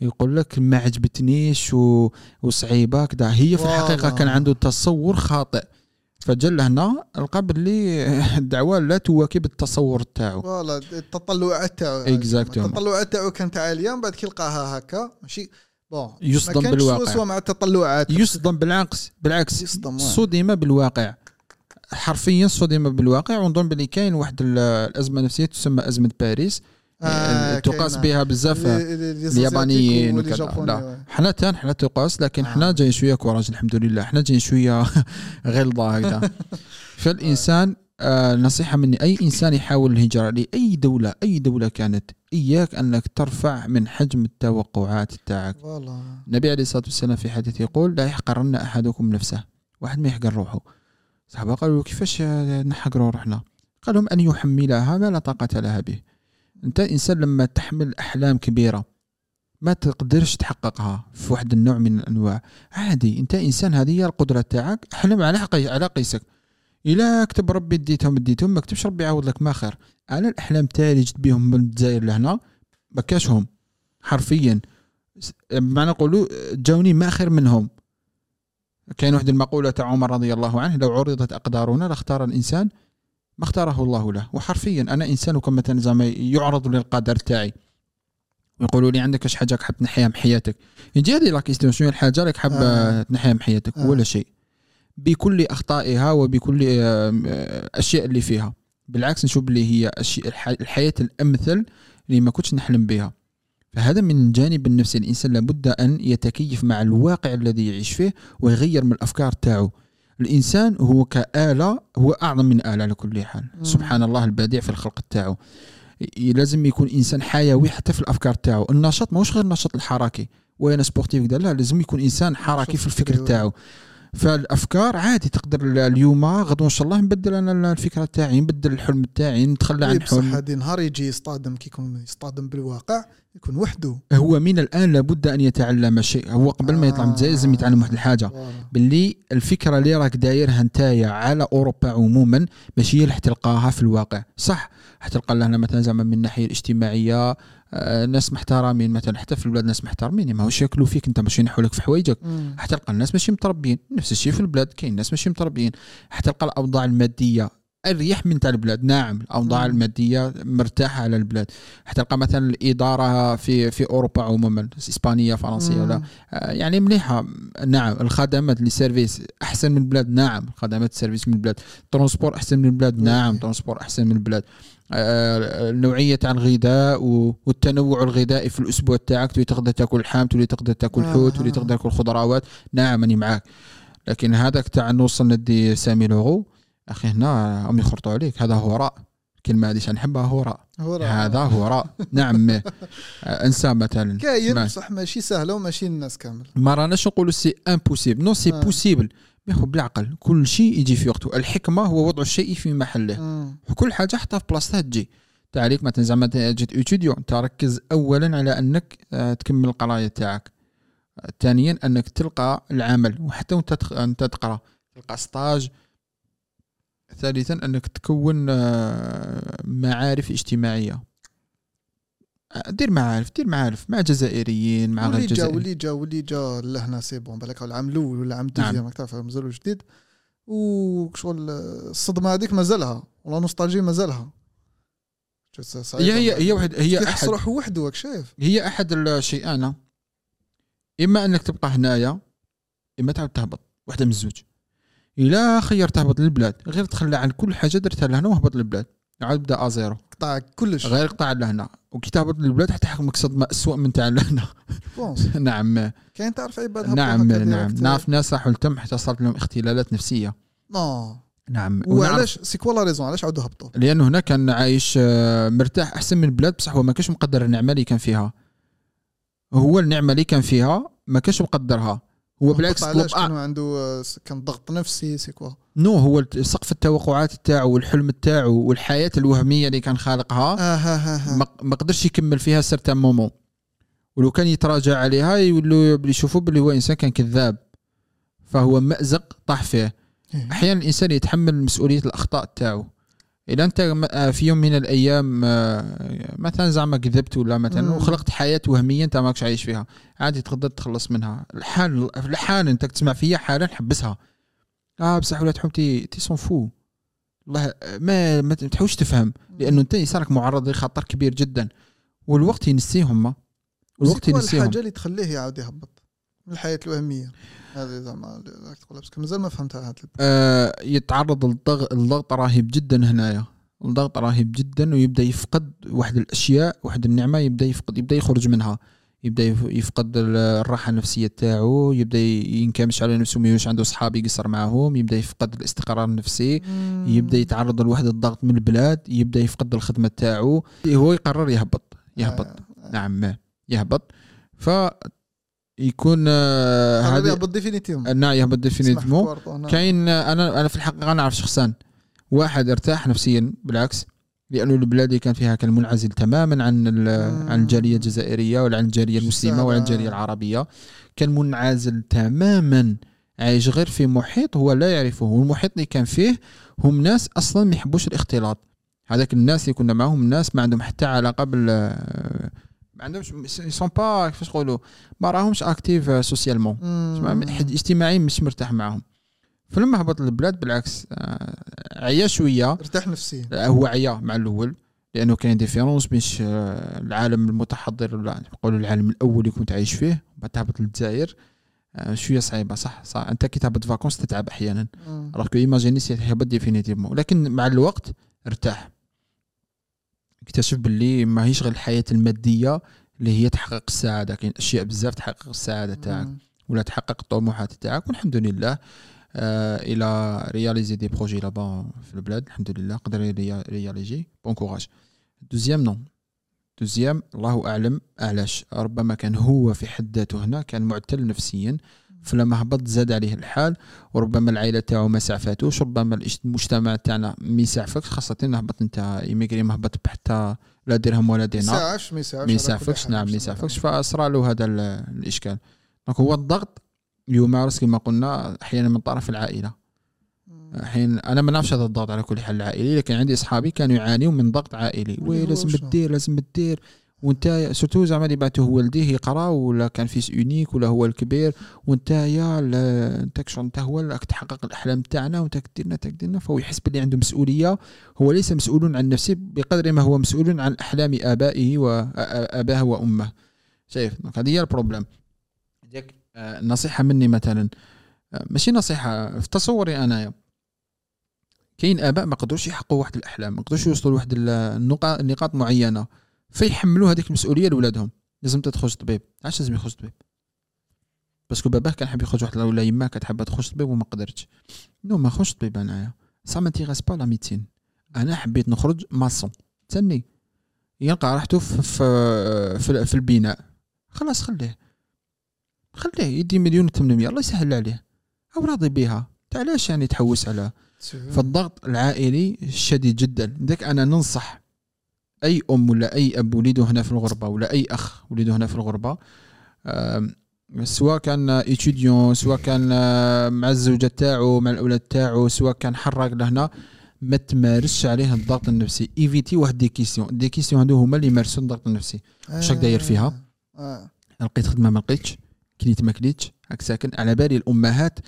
يقول لك ما عجبتنيش و... وصعيبة كذا هي في الحقيقة voilà. كان عنده تصور خاطئ. فجا لهنا لقى باللي <laughs> الدعوة لا تواكب التصور تاعو. voilà التطلعات تاعو. Exactement. التطلعات تاعو كانت عالية من بعد كي لقاها هكا ماشي؟ bon يصدم بالواقع. مع التطلعات. يصدم بالعكس بالعكس. يصدم. صدم بالواقع. حرفيا صدم بالواقع ونظن بلي كاين واحد ال- الأزمة النفسيه تسمى أزمة باريس. آه، تقاس كاينة. بها بزاف لي- لي- لي اليابانيين وكذا. حنا تان حنا تقاس لكن حنا آه. جايين شوية courage الحمد لله. حنا جايين شوية <laughs> غلظه هكذا <laughs> فالإنسان آه نصيحة مني أي إنسان يحاول الهجرة لأي دولة أي دولة كانت إياك أنك ترفع من حجم التوقعات تاعك. voilà النبي عليه الصلاة والسلام في حديث يقول لا يحقرن أحدكم نفسه. واحد ما يحقر روحه. الصحابه قالوا كيفاش نحقروا روحنا؟ قال لهم أن يحملها ما لا طاقة لها به. أنت إنسان لما تحمل أحلام كبيرة ما تقدرش تحققها في واحد النوع من الأنواع. عادي أنت إنسان هذه هي القدرة تاعك. احلم على قي... على قيسك. إلا كتب ربي ديتهم ديتهم ما كتبش ربي يعوض لك ما خير. أنا الأحلام تالي جت بهم من الجزائر لهنا ما حرفيا. بمعنى نقولوا جاوني ما خير منهم. كاين واحد المقولة تاع عمر رضي الله عنه لو عرضت أقدارنا لاختار الإنسان ما اختاره الله له. وحرفيا أنا إنسان وكما زعما يعرض للقدر تاعي. يقولوا لي عندك اش حاجة حاب تنحيها من حياتك. يجي هذه لا كيستيون شنو الحاجة راك حاب آه. تنحيها من حياتك؟ آه. ولا شيء. بكل أخطائها وبكل الاشياء اللي فيها. بالعكس نشوف اللي هي الحياة الأمثل اللي ما كنتش نحلم بها. فهذا من الجانب النفسي الإنسان لابد أن يتكيف مع الواقع الذي يعيش فيه ويغير من الأفكار تاعو. الإنسان هو كآلة هو أعظم من آلة على كل حال. سبحان الله البديع في الخلق تاعو. لازم يكون إنسان حيوي حتى في الأفكار تاعو. النشاط ماهوش غير النشاط الحركي. وأنا سبورتيف كذا لا لازم يكون إنسان حركي في الفكر تاعو. فالأفكار عادي تقدر اليوم غدوة إن شاء الله نبدل أنا الفكرة تاعي نبدل الحلم تاعي نتخلى عن الحلم بصح هذه نهار يجي يصطدم كي يكون يصطدم بالواقع. يكون وحده. هو من الآن لابد أن يتعلم شيء. هو قبل ما يطلع من الجزائر لازم يتعلم واحد الحاجة. باللي الفكرة اللي راك دايرها نتايا على أوروبا عموما ماشي هي اللي حتلقاها في الواقع. صح حتلقى لنا مثلا زعما من الناحيه الاجتماعية آه، ناس محترمين مثلا حتى في البلاد ناس محترمين. ماهوش ياكلوا فيك؟ انت ماشي ينحوا لك في حوايجك. حتلقى الناس ماشي متربيين نفس الشيء في البلاد كاين ناس ماشي متربيين حتلقى الأوضاع المادية اريح من تاع البلاد. نعم الأوضاع المادية مرتاحة على البلاد. حتلقى مثلا الإدارة في في أوروبا عموما إسبانية فرنسية ولا آه، يعني مليحة. نعم الخدمات les services أحسن من البلاد. نعم خدمات ال service من البلاد. transport أحسن من البلاد. نعم. transport أحسن من البلاد. النوعية تاع الغذاء والتنوع الغذائي في الأسبوع تاعك تولي تقدر تاكل لحم تولي تقدر تاكل حوت تولي تقدر تاكل خضروات. نعم أني معاك. لكن هذاك تاع نوصل ندي cent mille euros أخي هنا هم يخرطوا عليك هذا هراء الكلمة هذه نحبها هراء هذا هراء نعم. <laughs> انسى مثلا. كاين بصح ماشي سهله وماشي الناس كامل. ما راناش نقولوا c'est impossible non c'est possible ياخذ بالعقل كل شيء يجي في وقته. الحكمة هو وضع الشيء في محله. مم. كل حاجة حطها في بلاصتها تجي. تعليق مثلا زعما جيت étudier انت ركز اولا على أنك آه، تكمل القراية تاعك. ثانيا أنك تلقى العمل. وحتى وأنت أنت تقرأ. تلقى stage ثالثا أنك تكون آه، معارف اجتماعية. دير معارف دير معارف مع جزائريين مع غير جزائريين. واللي جا واللي جا لهنا c'est bon بالك العام الأول ولا العام ال deuxième نعم. تعرف مازالو جديد. وشغل الصدمة هذيك مازالها ولا nostalgie مازالها. هي هي هي واحد هي أحد. روحه وحده شايف؟ هي أحد الشيئان. إما أنك تبقى هنايا إما تعاود تهبط واحدة من الزوج. الا خير تهبط للبلاد. غير تخلى عن كل حاجة درتها لهنا وهبط للبلاد. عاد بدا à zéro قطع كلش. غير قطع لهنا. وكي تهبط للبلاد حتى حكمك صدمه اسوء من تاع لهنا. <laughs> نعم. كاين تعرف عباد نعم نعم. نعرف ناس راحوا لتم حتى صارت لهم اختلالات نفسية. non. نعم. وعلاش c'est quoi la raison؟ علاش عاودوا هبطوا؟ لأنه هنا كان عايش آه، مرتاح أحسن من البلاد بصح هو ما كانش مقدر النعمة اللي كان فيها. هو النعمة اللي كان فيها ما كانش مقدرها. هو بالعكس علاش؟ كان عنده كان ضغط نفسي c'est quoi. non هو سقف التوقعات تاعو والحلم تاعو والحياة الوهمية اللي كان خالقها آه ها ها ها. ما قدرش يكمل فيها certain moment ولو كان يتراجع عليها يولوا يشوفوا باللي هو إنسان كان كذاب فهو مأزق طاح فيه. إيه. أحيانا الإنسان يتحمل مسؤولية الأخطاء تاعو إذا أنت آه، في يوم من الأيام آه، مثلا زعما كذبت ولا مثلا وخلقت حياة وهمية أنت ماكش عايش فيها عادي تقدر تخلص منها. الحال الحال أنت تسمع فيها حالا حبسها. آه بصح ولاد حومتي tu t'en fous. والله ما ما تحوش تفهم لأنه أنت صارك معرض لخطر كبير جدا. والوقت ينسيهم والوقت ينسيهم. الحاجة اللي تخليه يعاود يهبط. الحياة الوهمية. هذه زعما تقول مازال ما فهمتها آه يتعرض للضغط الضغط رهيب جدا هنايا. الضغط رهيب جدا ويبدأ يفقد واحد الأشياء واحد النعمة يبدأ يفقد يبدأ يخرج منها. يبدأ يفقد الراحة النفسية تاعو يبدأ ينكمش على نفسه ما عنده صحاب يقصر معاهم يبدأ يفقد الاستقرار النفسي. يبدأ يتعرض لواحد الضغط من البلاد يبدأ يفقد الخدمة تاعو. هو يقرر يهبط يهبط. آه. نعم يهبط. فيكون آه، هذا يهبط définitivement نعم يهبط définitivement كاين آه، أنا أنا في الحقيقة نعرف شخصان. واحد ارتاح نفسيا بالعكس لأنه البلاد كان فيها كان منعزل تماما عن. عن الجالية الجزائرية ولا عن الجالية المسلمة ولا عن الجالية العربية. كان منعزل تماما عايش غير في محيط هو لا يعرفه. والمحيط اللي كان فيه هم ناس أصلا ما يحبوش الاختلاط. هذاك الناس اللي كنا معاهم ناس ما عندهم حتى علاقة بال ما عندهمش sont pas كيفاش نقولوا ما راهمش actifs socialement اجتماعي مش مرتاح معاهم. فلما هبط للبلاد بالعكس آه، عيا شوية. ارتاح نفسيا. هو عيا مع الأول لأنه كاين différence بين ش- العالم المتحضر ولا نقولوا العالم الأول اللي كنت عايش فيه بعد تهبط للجزائر. آه، شوية صعيبة صح؟ صح. أنت كي تهبط vacances تتعب أحيانا. quoi imaginez si تهبط définitivement لكن مع الوقت ارتاح. اكتشف باللي ماهيش غير الحياة المادية اللي هي تحقق السعادة. كاين أشياء بزاف تحقق السعادة تاعك. ولا تحقق الطموحات تاعك. والحمد لله آه il a réalisé des projets là-bas في البلاد. الحمد لله قدر réaliser bon courage deuxième non deuxième الله أعلم علاش ربما كان هو في حد ذاته هنا كان معتل نفسيا. فلما هبط زاد عليه الحال وربما العائلة تاعو ما سعفاتوش ربما المجتمع تاعنا ما يسعفكش خاصة هبط انت immigré ما هبط بحتى لا درهم ولا دينار يسعفش ما يسعفش ما كل يسعفكش. نعم ما يسعفكش فاصرى له هذا ال- الإشكال donc هو الضغط يمارس كما قلنا أحيانا من طرف العائلة. أحيانا أنا ما نعرفش هذا الضغط على كل حال العائلي لكن عندي أصحابي كانوا يعانيوا من ضغط عائلي oui لازم؟ تدير لازم تدير وانت surtout زعما اللي بعثوه والديه يقرا ولا كان fils unique ولا هو الكبير وانت يا انت شغل انت هو راك تحقق الأحلام تاعنا وانت كديرنا انت كديرنا فهو يحس باللي عنده مسؤولية. هو ليس مسؤول عن نفسه بقدر ما هو مسؤول عن أحلام آبائه واباه وأمه. شايف؟ donc هذه هي ال problème. donc نصيحة مني مثلا. ماشي نصيحة في تصوري انايا كاين آباء ما قدروش يحققوا واحد الأحلام ما قدروش يوصلوا لواحد النقاط نقاط معينة. فيحملوا هذيك المسؤولية لولادهم. لازم تخرج طبيب. علاش لازم يخرج طبيب؟ parce que باباه كان حاب يخرج واحد ولا يماه كانت حابة تخرج طبيب وما قدرتش. non ما خرجت طبيب انايا ça m'intéresse pas la médecine أنا حبيت نخرج maçon تسني. يلقى راحته في في, في, البناء. خلاص خليه. خليه. يدي مليون و800 الله يسهل عليه. أو راضي بها. علاش يعني تحوس على؟ فالضغط العائلي شديد جدا. لذلك أنا ننصح أي أم ولا أي أب وليده هنا في الغربة ولا أي أخ وليده هنا في الغربة سواء كان étudiant سواء كان آه، مع الزوجة تاعو مع الأولاد تاعو سواء كان حراق لهنا ما تمارسش عليه الضغط النفسي. évitez واحد des questions des questions هادو هما اللي يمارسوا الضغط النفسي. واش راك داير فيها؟ آه. لقيت خدمة ما لقيتش. كليت ما كليتش. راك ساكن. على بالي الأمهات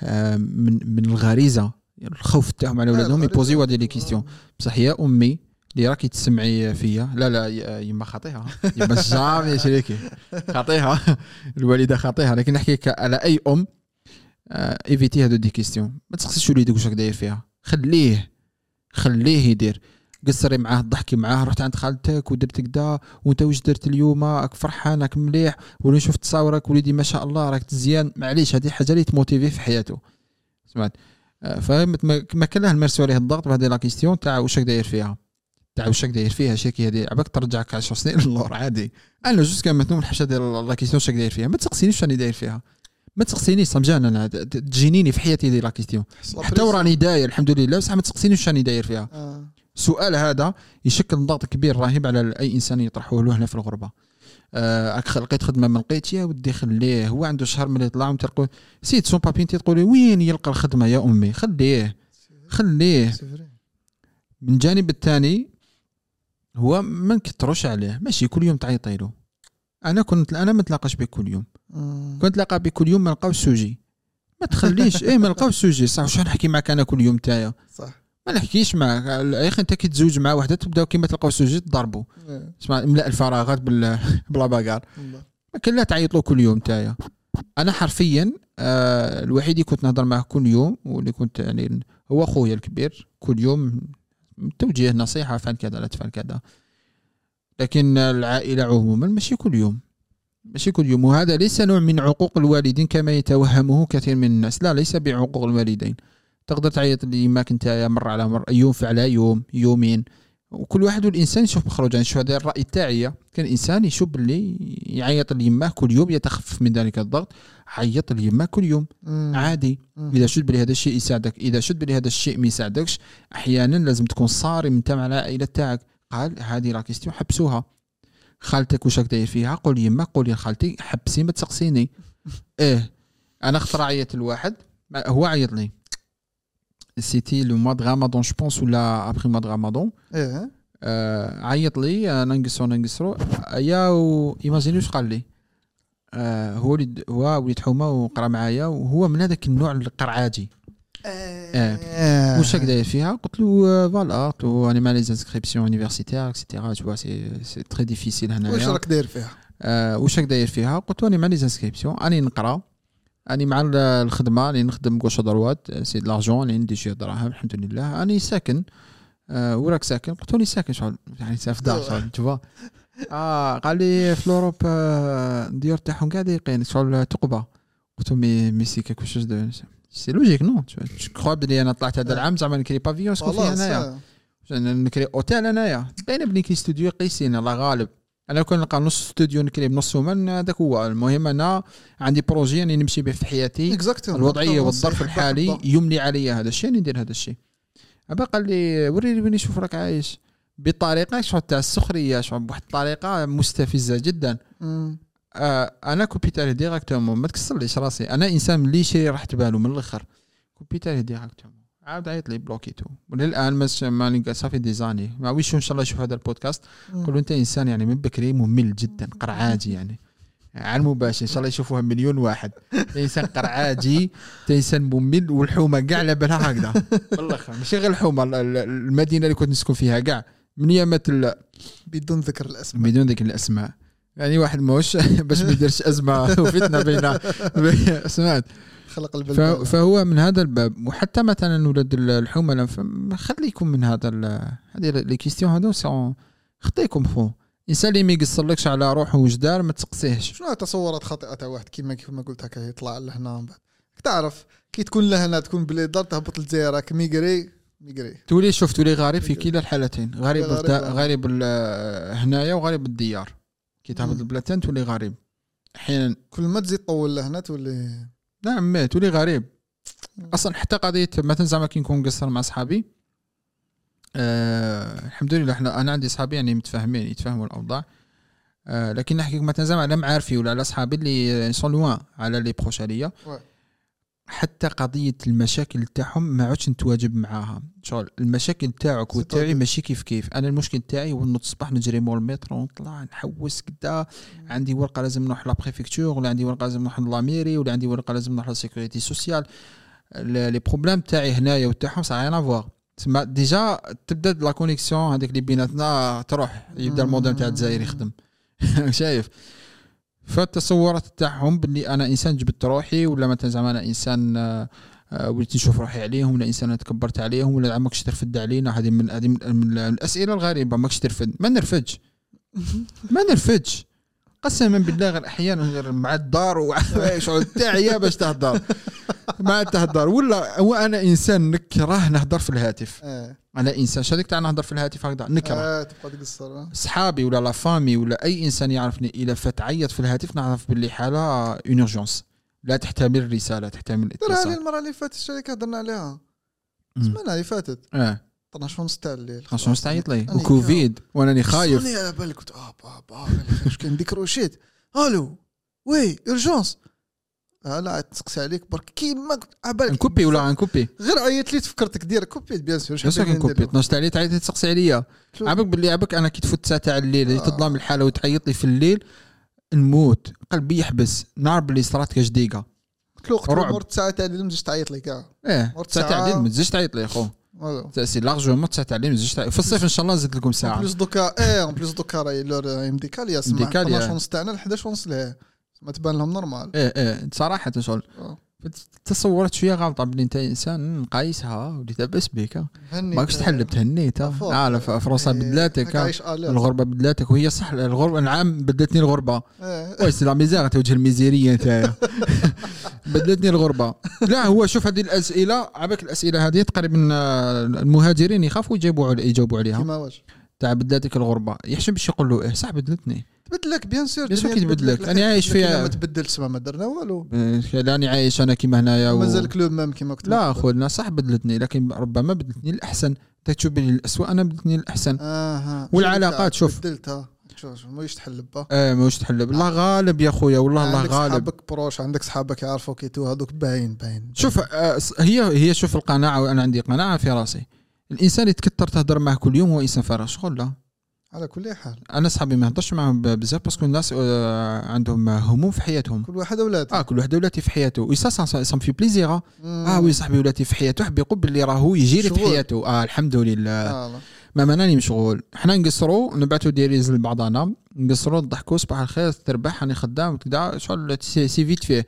آه، من من الغريزة. الخوف تاعهم على ولادهم يبوزيو هذه les questions بصح يا أمي اللي راكي تسمعي فيا. لا لا يما خاطيها. يما jamais شريكي. خاطيها. <laughs> الوالدة خاطيها. لكن نحكي على أي أم آه، évitez هادو des questions ما تسقسيش وليدك واش راك داير فيها. خليه. خليه يدير. قصري معاه ضحكي معاه رحت عند خالتك ودرت كدا وانت واش درت اليوم؟ راك فرحان راك مليح. ولا نشوف تصاورك وليدي ما شاء الله راك مزيان. معليش هذه حاجة اللي تموتيفي في حياته. سمعت؟ آه، فهمت ما ما كان له نمارسوا عليه الضغط بهذه la question تاع واش راك داير فيها. تاع واش راك داير فيها شاكي هذه عباك ترجعك 10 سنين للور عادي. أنا juste كان مثلا الحاجة ديال la question واش راك داير فيها. ما تسقسينيش راني داير فيها. ما تسقسينيش ça me gêne أنا تجينيني في حياتي هذي la question. حتى وراني داير الحمد لله بصح ما تسقسينيش راني داير فيها. آه. السؤال هذا يشكل ضغط كبير رهيب على أي إنسان يطرحوه له هنا في الغربة. آه راك لقيت خدمة ما لقيت يا ودي خليه. هو عنده شهر ملي يطلع تقول c'est sans papiers انت تقولي وين يلقى الخدمة يا أمي؟ خليه خليه. من الجانب الثاني هو ما نكتروش عليه. ماشي كل يوم تعيطي له أنا كنت أنا ما نتلاقاش بك كل يوم. كنت نتلاقى بك كل يوم ما نلقاوش sujet. ما تخليش. <laughs> إيه ما نلقاوش sujet. صح واش نحكي معك أنا كل يوم تايا؟ صح. ما نحكيش معك يا أخي أنت كي تزوج مع وحدة تبداو كيما تلقاو sujet تضربوا آه. اسمع املاء الفراغات بال <laughs> بلا باكار. ما كان لا تعيط له كل يوم تايا. أنا حرفيا آه الوحيد اللي كنت نهضر معه كل يوم واللي كنت يعني هو خويا الكبير كل يوم توجيه نصيحة فعل كذا لا تفعل كذا. لكن العائلة عموما ماشي كل يوم ماشي كل يوم. وهذا ليس نوع من عقوق الوالدين كما يتوهمه كثير من الناس. لا ليس بعقوق الوالدين. تقدر تعيط ليماك انت مرة على مرة يوم فعلى يوم يومين. وكل واحد والإنسان يشوف مخرج يعني شوف هذا الرأي تاعي كان إنسان يشوف باللي يعيط ليماه كل يوم يتخفف من ذلك الضغط عيط ليماه كل يوم. مم. عادي. مم. إذا شفت بلي هذا الشيء يساعدك. إذا شفت بلي هذا الشيء ما يساعدكش أحيانا لازم تكون صارم أنت مع العائلة تاعك. قال هذه la question حبسوها. خالتك واش راك داير فيها؟ قول يما قولي لخالتي حبسي ما تسقسيني. <laughs> إيه أنا خطره عيطت لواحد ما- هو عيط لي. c'était le mois de رمضان je pense ولا après mois de رمضان إيه آه عيط لي أنا نقصرو نقصرو يا و imagine واش قال لي آه هو وليد هو وليد حومه وقرا معايا وهو من هذاك النوع القرعاجي آه واش راك داير فيها قلت له آه، voilà قلت له أنا مع les inscriptions universitaires et cetera tout ça c'est très difficile واش هنايا راك داير فيها آه، واش راك داير فيها قلت له راني مع les inscriptions راني نقرا راني مع ال- الخدمة راني نخدم gauche droite c'est de l'argent راني ندي شوية دراهم الحمد لله. راني ساكن آه، وراك ساكن؟ قلت راني ساكن شغل يعني في دار شغل تشوفا آه قال لي في l'Europe آه، الديور تاعهم كاع ضيقين شغل تقبة. قلت له mais mais c'est quelque chose de c'est logique non. كخوا بلي أنا طلعت هذا العام زعما نكري pavillon سكون فيه هنايا. نكري اوتيل انايا باين بلي كي ستوديو قيسين الله غالب أنا كون نلقى نص ستوديو نكري بنص سومان هذاك هو. المهم أنا عندي projet راني نمشي به في حياتي. exactement الوضعية والظرف الحالي. يملي علي هذا الشيء راني ندير هذا الشيء. أبا قال لي وريني وين نشوف راك عايش. بطريقة شغل تاع السخريه شغل بواحد الطريقة مستفزة جدا. آه أنا كوبيت عليه directement ما تكسرليش راسي. أنا إنسان ملي شي راحت باله من الآخر. كوبيت عليه directement عاود عيط لي بلوكيتو وللآن مس ماني صافي دي زاني ما ويش إن شاء الله يشوف هذا البودكاست. قول أنت إنسان يعني من بكري ممل جدا قرعاجي يعني. على المباشر إن شاء الله يشوفوها مليون واحد. <laughs> إنسان قرعاجي إنسان ممل والحومة كاع على بالها هكذا. <laughs> بالاخر ماشي غير الحومة ال- ال- المدينة اللي كنت نسكن فيها كاع من يامات بدون ذكر الأسماء. بدون ذيك الأسماء. يعني واحد موش <laughs> باش ما يديرش أزمة وفتنة بين <laughs> سمعت؟ خلق البلبل. فهو من هذا الباب. وحتى مثلا ولاد الحملاء خليكم من هذا هذه les questions هذو سون خطيكم خو. الانسان اللي ما يقصرلكش على روحه واش دار ما تسقسيهش. شنو تصورات خاطئه تاع واحد؟ كيما كيما قلت هكا يطلع لهنا من بعد. تعرف كي تكون لهنا تكون بلي دار تهبط للجزائر راك immigré immigré. تولي شوف تولي غريب في كلا الحالتين. غريب غريب،. غريب هنايا وغريب الديار. كي تهبط مم. البلادين تولي غريب. أحيانا كل ما تزيد طول لهنا تولي نعم ما تولي غريب. أصلا حتى قضية مثلا زعما كي نكون مقصر مع صحابي آه الحمد لله إحنا أنا عندي صحابي يعني متفاهمين يتفاهموا الأوضاع. آه لكن نحكي مثلا زعما على معارفي ولا على صحابي اللي sont loin على les proches عليا. حتى قضية المشاكل تاعهم ما عادش نتواجب معاها. شغل المشاكل تاعك وتاعي ماشي كيف كيف. أنا المشكل تاعي هو نوض الصباح نجري مول المترو ونطلع نحوس كدا. عندي ورقة لازم نروح la préfecture ولا عندي ورقة لازم نروح la mairie ولا عندي ورقة لازم نروح لل sécurité sociale les problèmes تاعي هنايا وتاعهم ça rien à voir تسمى déjà تبدا la connexion هذيك اللي بيناتنا تروح يبدا الموديل تاع الجزائر يخدم. <laughs> شايف؟ فالتصورات تاعهم باللي أنا إنسان جبت روحي ولا مثلا زعما أنا إنسان آه، آه، وليت نشوف روحي عليهم ولا إنسان تكبرت عليهم ولا ماكش ترفد علينا. هذه من هذه من الأسئلة الغريبة ماكش ترفد. ما نرفدش. <laughs> ما نرفدش. قسما بالله غير أحيانا غير مع الدار وشغل <laughs> تاعي باش تهضر. <laughs> ما تهضر. ولا هو أنا إنسان نكره نهضر في الهاتف. آه. أنا إنسان. شاديك تاع نهضر في الهاتف هكذا؟ نكرة. آه، تبقى تقصر. آه. صحابي ولا لا فامي ولا أي إنسان يعرفني اذا فات عيط في الهاتف نعرف باللي حالة اون urgence. لا تحتمل رسالة تحتمل ترى هذه اتصال. المرة اللي فاتت الشركة هضرنا عليها. السمانة اللي فاتت. آه. 12 ونص تاع الليل. خاصة تعيط لي وكوفيد وأنا خايف صوني على بالك قلت آه بابا واش كان ديكروشيت ألو وي اورجونس لا تسقسي عليك برك. كيما قلت على بالك. نكوبي ولا نكوبي غير عيط لي تفكرتك دير كوبيت بيان سور بس نكوبي 12 تاع الليل تعيط تسقسي عليا. عبك باللي عبك أنا كي تفوت 9 تاع الليل آه. تظلم الحالة وتعيط لي في الليل نموت. قلبي يحبس. نعرف باللي صرات كاش دقيقه قلت له قلت له رعب. مور تسعه تاع الليل ما تجيش تعيط لي كاع. إيه مرت 9 تاع. الليل ما تزيدش تعيط لي خو سي لارجومون 9 تاع تعيط في الصيف إن شاء الله نزيد لكم ساعة. بليس دوكا إيه اون بليس دوكا راهي لور مديكال يا سمع. مديكال، يا. 12 ونص تاعنا ل 11 ونص لها. ما تبان لهم نورمال. إيه إيه صراحة شغل. تصورت شوية غلطة بلي انت إنسان قايسها ولي لاباس بك. ماكش تحلب تهنيت فوق. عارف فرنسا إيه، بدلاتك. الغربة بدلاتك وهي صح الغربة نعم بدلتني الغربة. إيه. c'est la misère انت وجه الميزيرية نتايا <laughs> بدلتني الغربة. لا هو شوف هذه الأسئلة عبك الأسئلة هذه تقريبا آه، المهاجرين يخافوا يجاوبوا يجاوبوا عليها. كيما واش؟ تاع بدلاتك الغربة. يحشم باش يقول له إيه صح بدلتني. تبدلك bien sûr bien sûr كيتبدلك. تبدلك. أنا عايش فيها- ما تبدل سما ما درنا والو. آه، لاني عايش أنا كيما هنايا و... مازال كلوب même كيما قلت لا. خويا صح بدلتني لكن ربما بدلتني الاحسن تشوف بلي الاسوء أنا بدلتني الاحسن أها والعلاقات، شوف. بدلتها شوف شوف ما تحل با آه ماهوش تحلب. الله غالب يا خويا والله الله عندك غالب. صحابك بروش عندك صحابك يعرفوا كيتو هذوك باين باين شوف آه، هي هي شوف القناعة وأنا عندي قناعة في راسي. الإنسان يتكثر تهضر معه كل يوم هو إنسان فارغ شغل لا على كل حال. أنا صحابي ما نهضرش معاهم بزاف parce que الناس آه، عندهم هموم في حياتهم. كل واحد أولاد آه كل واحد ولاتي في حياته. oui ça ça fait plaisir آه. oui صاحبي ولاتي في حياته. حب يقول باللي راهو يجيري في. حياته. آه الحمد لله. آه. ما ماناني مشغول. حنا نقصروا نبعثوا des reels لبعضنا. نقصروا نضحكوا صباح الخير تربح راني خدام كذا شغل c'est vite fait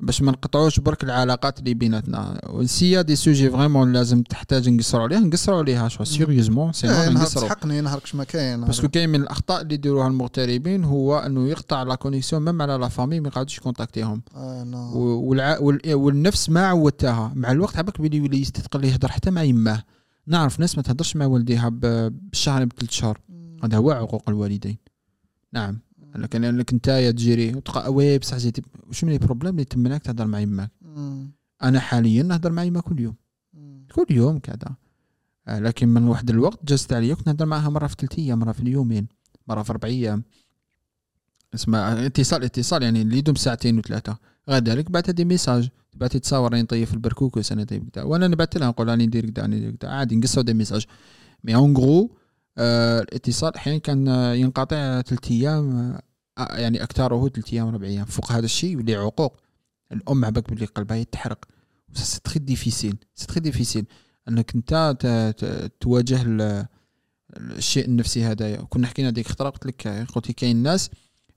باش ما نقطعوش برك العلاقات اللي بيناتنا. c'est des sujets vraiment لازم تحتاج نقصروا عليها نقصروا عليها شغل sérieusement إيه، sinon نهار نقصروا تسحقني نهار كش ما كاين parce que كاين من الأخطاء اللي يديروها المغتربين هو إنه يقطع la connexion même على la famille ما يقعدوش يكونتاكتيهم. آه والع... وال... والنفس ما عودتها. مع الوقت عباك بلي يولي يستثقل يهضر حتى مع يماه نعرف ناس ما تهضرش مع والديها. بالشهر بثلاث شهور. هذا هو عقوق الوالدين. نعم. لكن انك انت تجيري. وتلقى oui بصح زيتي واش من ال problème اللي تمنعك تهضر مع يماك. أنا حاليا نهضر مع يما كل يوم. كل يوم كذا. آه، لكن من واحد الوقت جازت عليا كنت نهضر معها مرة في ثلاث أيام مرة في اليومين مرة في أربع أيام. اسمع اتصال اتصال يعني اللي يدوم ساعتين وثلاثة. غير ذلك بعث des messages. بعث تصاور راني نطيب في البركوكس أنا طيب كذا. وأنا نبعث لها نقول راني ندير كذا راني ندير كذا. عادي نقصوا des messages. mais en gros آه الاتصال أحيانا كان آه، ينقطع ثلاث أيام آه يعني أكثره ثلاث أيام ربع أيام. فوق هذا الشيء يولي عقوق. الأم عباك باللي قلبها يتحرق. c'est très difficile. c'est très difficile. أنك انت تواجه ال- الشيء النفسي هذايا كنا حكينا ديك خطرة قلت لك قلت لك كاين ناس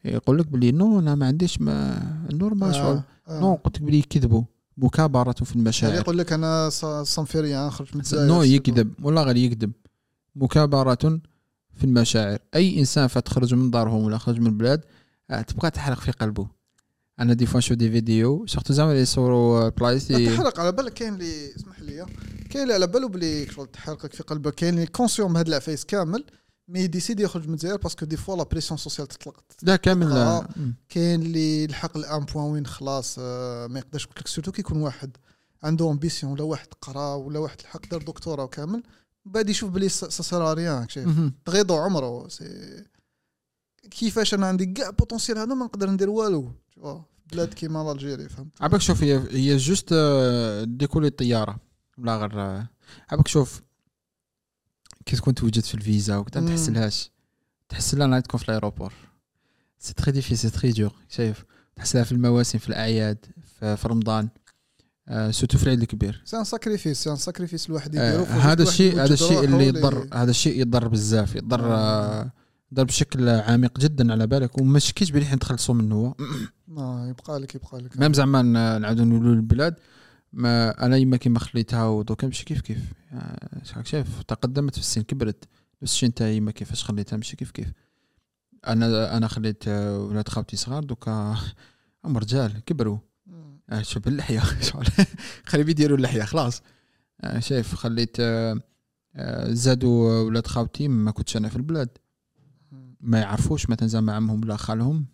يقول لك بلي non أنا ما عنديش ما normal شغل. آه. non قلت لك بلي يكذبوا. مكابرة في المشاعر. يقول لك أنا ça me fait rien خرج من non يكذب. والله غير يكذب. مكابرة في المشاعر أي إنسان فتخرج من دارهم ولا خرج من البلاد آه، تبقى تحرق في قلبه أنا des fois des vidéos surtout زعما اللي يصوروا بلايص لا اللي- تحرق على بالك كاين اللي اسمح لي كاين اللي على باله بلي تحرقك في قلبك كاين اللي conscient بهاد العفايس كامل mais يديسيدي يخرج من الجزائر parce que des fois la pression sociale تطلق لا كامل آه. آه،. كاين اللي لحق à un point وين خلاص آه، ما يقدرش قلت لك surtout كي يكون واحد عنده ambition ولا واحد قرا ولا واحد الحق دار دكتوراه وكامل بعد يشوف بلي sert à rien شايف مهم. تغيضو عمره c'est كيفاش أنا عندي كاع potentiel هذا ما نقدر ندير والو. بلاد كيما l'Algérie فهمت؟ عباك شوف هي هي juste آه، ديكولي الطيارة لا غير آه، عباك شوف كي تكون توجد في الفيزا وكذا ما. تحسلهاش تحسلها نهار تكون في ال aéroport. c'est très difficile c'est très dur شايف. تحسلها في المواسم في الأعياد في رمضان. آه، surtout في العيد الكبير. c'est un sacrifice c'est un sacrifice الواحد آه، يديرو فوق هذا الشيء هذا الشيء اللي يضر هذا الشيء يضر بزاف يضر آه، يضر بشكل عميق جدا على بالك وما شكيش بلي حنتخلصوا منه <coughs> ما يبقى لك يبقى لك. même زعما ن- نعاودو نولوا للبلاد ما أنا يما كيما خليتها ودوكا ماشي كيف كيف. آه، راك شايف؟ تقدمت في السن كبرت. نفس الشيء انت يما كيفاش خليتها ماشي كيف كيف. أنا أنا خليت آه، ولاد خالتي صغار دوكا <laughs> هم رجال كبروا. آه، شوف اللحية <laughs> خليهم يديروا اللحية خلاص آه، شايف خليت آه، آه، زادوا ولاد خالتي ما كنتش أنا في البلاد. ما يعرفوش مثلا زعما عمهم ولا خالهم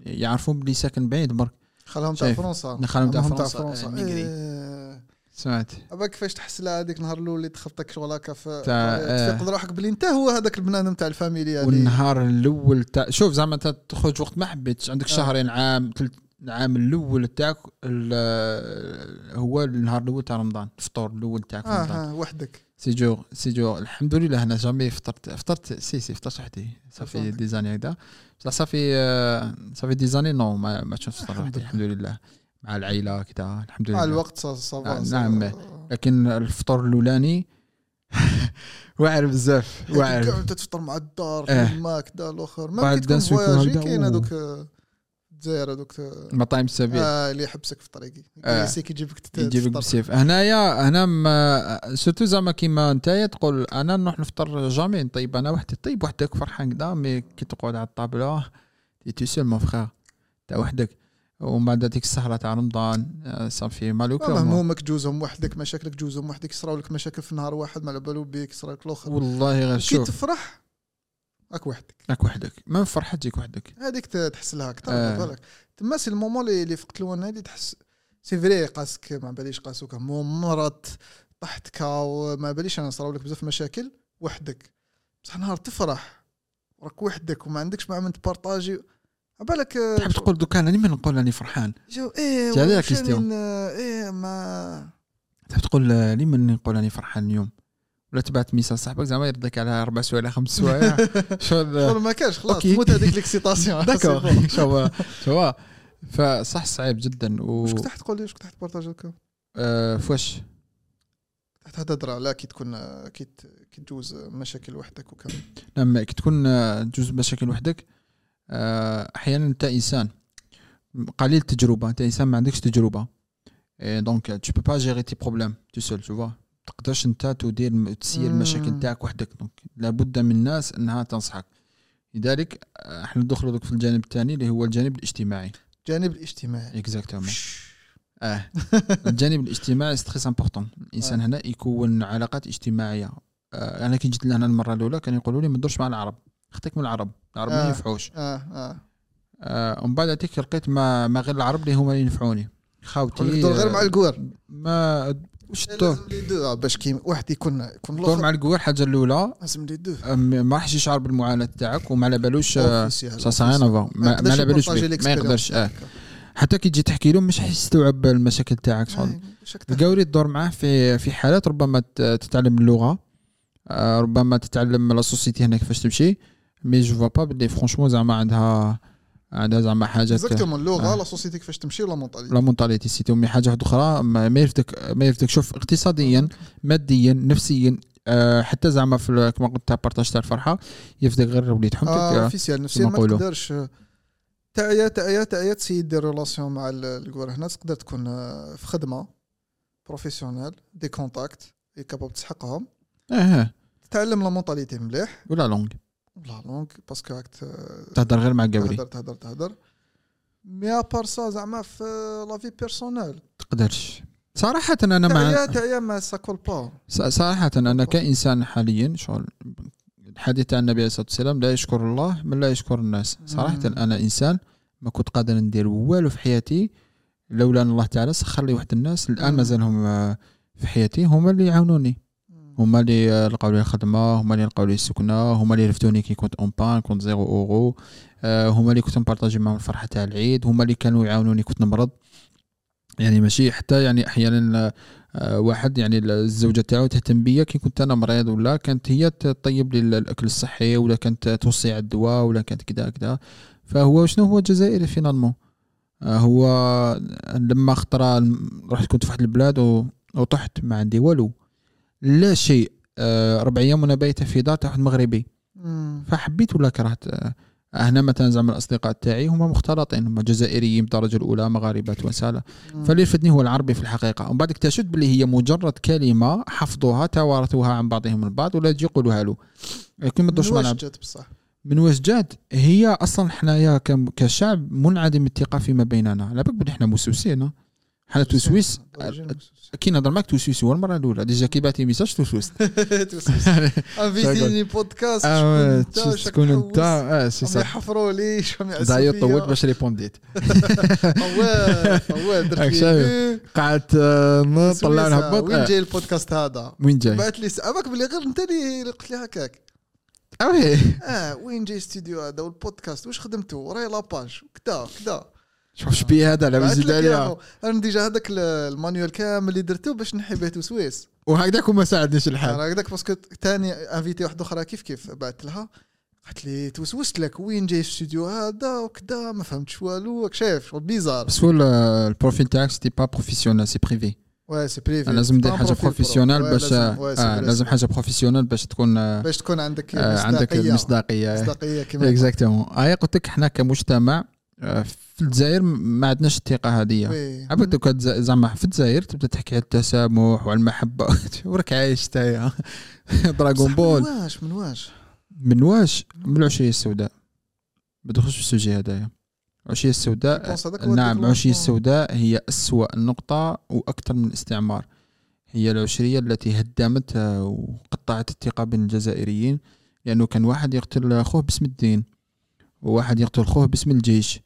يعرفون بلي ساكن بعيد برك خلاهم تاع. فرنسا خالهم تاع فرنسا، آه، ميغري. إيه. سمعت أبا كيفاش تحس لها هذيك النهار الأول اللي تخبطك شغل هكا في آه. تفيق روحك بلي انت هو هذاك البنادم تاع الفاميليا اللي والنهار الأول تاع شوف زعما تخرج وقت ما حبيتش عندك آه. شهرين عام ثلث العام الأول تاعك هو النهار الأول تاع رمضان الفطور الأول تاعك في آه رمضان آه وحدك سيجور سيجور الحمد لله أنا جامي فطرت فطرت سي سي فطرت وحدي صافي. دي زاني هكذا بصح صافي آه، ça fait des années non ما ما فطر وحدي. الحمد لله مع العائلة كذا الحمد مع لله الوقت ça- ça va آه، صا- نعم. لكن الفطور الأولاني <laughs> واعر بزاف واعر انت تفطر مع الدار آه. تما كذا الأخر ما كي تكون فواياجي كاين. هذوك آه، الجزائر هذوك آه، مطاعم السبيل آه اللي يحبسك في طريقي. آه. يجيبك تت- يجيبك تفطر. بالسيف هنايا هنا ما surtout زعما كيما نتايا تقول أنا نروح نفطر jamais طيب أنا وحدي. طيب وحدك فرحان كدا. mais كي تقعد على الطابلة تي تو سول مون فخير تا وحدك. ومن بعد ديك السهره تاع رمضان آه، صافي مالوك همومك جوزهم وحدك مشاكلك جوزهم وحدك يصراو لك مشاكل في نهار واحد ما على بالو بيك يصرا لك الآخر. والله غير كي شوف. تفرح راك وحدك. راك وحدك. ما فرحة تجيك وحدك. هذيك تحس لها أكثر آه. بالك. تما سي المومون اللي فقت الوانا اللي تحس سي فري قاسك ما باليش قاسوك. مرض طحت كاو ما باليش أنا صراو لك بزاف مشاكل وحدك. بصح نهار تفرح راك وحدك وما عندكش مع من تبارطاجي. عبالك آه، تحب تقول دوكا أنا لما نقول راني فرحان. جو إيه إيه ما تحب تقول آه، لما نقول راني فرحان اليوم؟ ولا تبعت message صاحبك زعما يردك على أربع سوايع خمس سوايع. <laughs> شغل ما كاش خلاص. تموت هذيك l'excitation <laughs> d'accord <laughs> شو شو فصح صعيب جدا و واش كنت تقول لي؟ واش كنت راح تبارطاجي هكا؟ آه، فواش؟ تحت تهدر لا كي تكون كي تجوز مشاكل وحدك وكذا. نعم كي تكون جزء مشاكل وحدك آه، أحيانا أنت إنسان قليل التجربه أنت إنسان ما عندكش تجربة. donc tu peux pas gérer tes problèmes tout seul des fois تقدرش انت تدير تسير المشاكل. تاعك وحدك. donc لابد من الناس انها تنصحك. لذلك آه، إحنا ندخلوا دوك في الجانب الثاني اللي هو الجانب الاجتماعي. الجانب الاجتماعي. exactement <laughs> آه. الجانب الاجتماعي c'est très important الإنسان آه. هنا يكون علاقات اجتماعية. آه، أنا كي جيت لهنا المرة الأولى كانوا يقولوا لي ما تدورش مع العرب. أختك من العرب. العرب ما آه. ينفعوش. آه آه. آه، ومن بعد هذيك لقيت ما, ما غير العرب اللي هما اللي ينفعوني خاوتي دور غير مع آه، الكوار ما وش الدور لازم les deux؟ آه، باش كي واحد يكون يكون الدور مع الكوار الحاجة الأولى. لازم les deux. آه، ما راحش يشعر بالمعاناة تاعك وما على بالوش آه، ça sert à rien enfin ما على بالوش ما يقدرش آه. تاعك. حتى كي تجي تحكي له مش حيستوعب المشاكل تاعك شغل آه،؟ الكوري تدور معاه في في حالات ربما تتعلم اللغة آه، ربما تتعلم la société هنا كيفاش تمشي. mais je vois pas بلي franchement زعما عندها عندها زعما حاجات exactement اللغة آه. لا سوسيتي كيفاش تمشي و la mentalité la mentalité c'est tout mais حاجة واحدة أخرى ما يرفدك ما يرفدك شوف اقتصاديا ماديا نفسيا آه، حتى زعما في كما قلت تاع partage تاع الفرحة يرفدك غير وليد حومتك آه آه، officiel نفسيا كما ما. تقدرش. تعيا تعيا تعيا تسيي دير relation مع ال- الكوار هنا تقدر تكون آه، في خدمة professionnelle des contacts قاباب تسحقهم آه آه، تتعلم la mentalité مليح. و la langue la langue parce que راك ت- تهضر غير مع كوري تهدر تهدر تهدر mais à part ça زعما في la vie personnelle تقدرش. صراحة أنا مع تعيا mais ça colle pas صراحة أنا كإنسان حاليا شغل الحديث عن النبي عليه الصلاة والسلام لا يشكر الله من لا يشكر الناس. صراحة. أنا إنسان ما كنت قادر ندير والو في حياتي لولا أن الله تعالى سخر لي واحد الناس الآن. مازالهم آه، في حياتي هما اللي يعاونوني. هما اللي لقاو لي الخدمة هما اللي لقاو لي السكنة هما اللي رفدوني كي كنت en panne كنت zéro euro آه، هما اللي كنت نـ partager معاهم الفرحة تاع العيد. هما اللي كانوا يعاونوني كنت نمرض. يعني ماشي حتى يعني أحيانا آه، واحد يعني الزوجة تاعو تهتم بيا كي كنت أنا مريض ولا كانت هي تطيب لي الأكل الصحي ولا كانت توصي على الدواء ولا كانت كذا كذا فهو شنو هو جزائري finalement آه، هو لما خطرة رحت كنت في واحد البلاد وطحت ما عندي والو. لا شيء. آه، ربع أيام وأنا بايت في دار تاع واحد مغربي. فحبيت ولا كرهت هنا مثلا زعما الأصدقاء تاعي هما مختلطين هما جزائريين بالدرجة الأولى مغاربة تونسه فاللي يرفدني هو العربي في الحقيقة. ومن بعد اكتشفت بلي هي مجرد كلمة حفظوها توارثوها عن بعضهم البعض ولا تجي يقولوها له. لكن ما مع واش. جات بصح. من واش جات هي أصلا حنايا كشعب منعدم الثقة فيما بيننا. على بالك بلي حنا موسوسين. حنا توسويس كي نهضر معك توسويس هو المرة الأولى. déjà كي بعث لي message توسوست <laughs> <laughs> انفيتيني بودكاست آه شكون انت شكون تكون أنت آه سي صح يحفروا لي داير فيا. طولت باش répondيت. <laughs> قعدت آه، نطلع. نهبط وين آه، جاي البودكاست هذا؟ وين جاي؟ بعث لي سأبك بلي غير أنت اللي قلت لي هكاك. آه oui. وين جاي الاستوديو هذا والبودكاست؟ واش خدمتوا راهي la page. كذا كذا شوف شبيه هذا على زيد عليها. أنا déjà هذاك ال- المانيوال كامل اللي درته باش نحي به توسويس وهكذاك وما ساعدنيش الحال. هكذاك parce que ثاني انفيتيت واحدة أخرى كيف كيف بعثت لها؟ قالت لي توسوست لك وين جاي الاستوديو هذا؟ وكذا ما فهمتش والو. راك شايف bizarre بس هو ال- ال profil تاعك c'était pas professionnel c'est privé واه c'est privé لازم ندير با حاجة. professionnel باش لازم- آه حاجة professionnel باش تكون آه باش تكون عندك آه، عندك. المصداقية. مصداقية كما exactement هاي قلت لك حنا كمجتمع في الجزائر ما عندناش الثقة هذه. تز- زعما في الجزائر تبدا تحكي على التسامح وعلى المحبة. <laughs> وراك عايش تايا <laughs> دراغون بول من واش من واش؟ من واش؟ من العشريه السوداء. ما تدخلش في ال sujet هذايا العشريه السوداء نعم. العشريه السوداء هي أسوأ نقطة وأكثر من الاستعمار. هي العشرية التي هدمت آه، وقطعت الثقة بين الجزائريين. لأنه كان واحد يقتل خوه باسم الدين وواحد يقتل خوه باسم الجيش.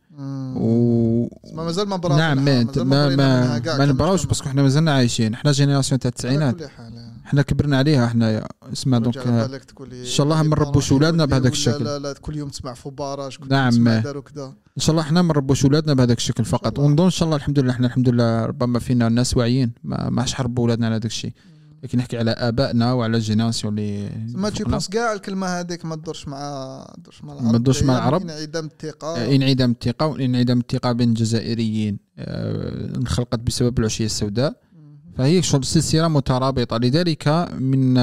و ما مازال ما براو نعم ما ما ما, ما نبراوش. parce que إحنا مازلنا عايشين إحنا génération تاع التسعينات حال إحنا كبرنا عليها إحنا اسمها رجع donc إن شاء الله ما نربوش ولادنا بهذاك الشكل. لا لا كل يوم تسمع فبراج كل نعم. إن شاء الله إحنا ما نربوش ولادنا بهذاك الشكل فقط. ونظن إن شاء الله الحمد لله إحنا الحمد لله ربما فينا ناس واعيين ما ماش حربوا ولادنا على هذاك الشيء لكن نحكي على آبائنا وعلى ال génération اللي ما تجي. je pense كاع الكلمة هذيك ما تدورش مع ما تدورش مع العرب ما تدورش مع العرب. انعدام الثقة آه، انعدام الثقة وانعدام الثقة بين الجزائريين آه، انخلقت بسبب العشرية السوداء فهي شغل سلسلة مترابطة لذلك من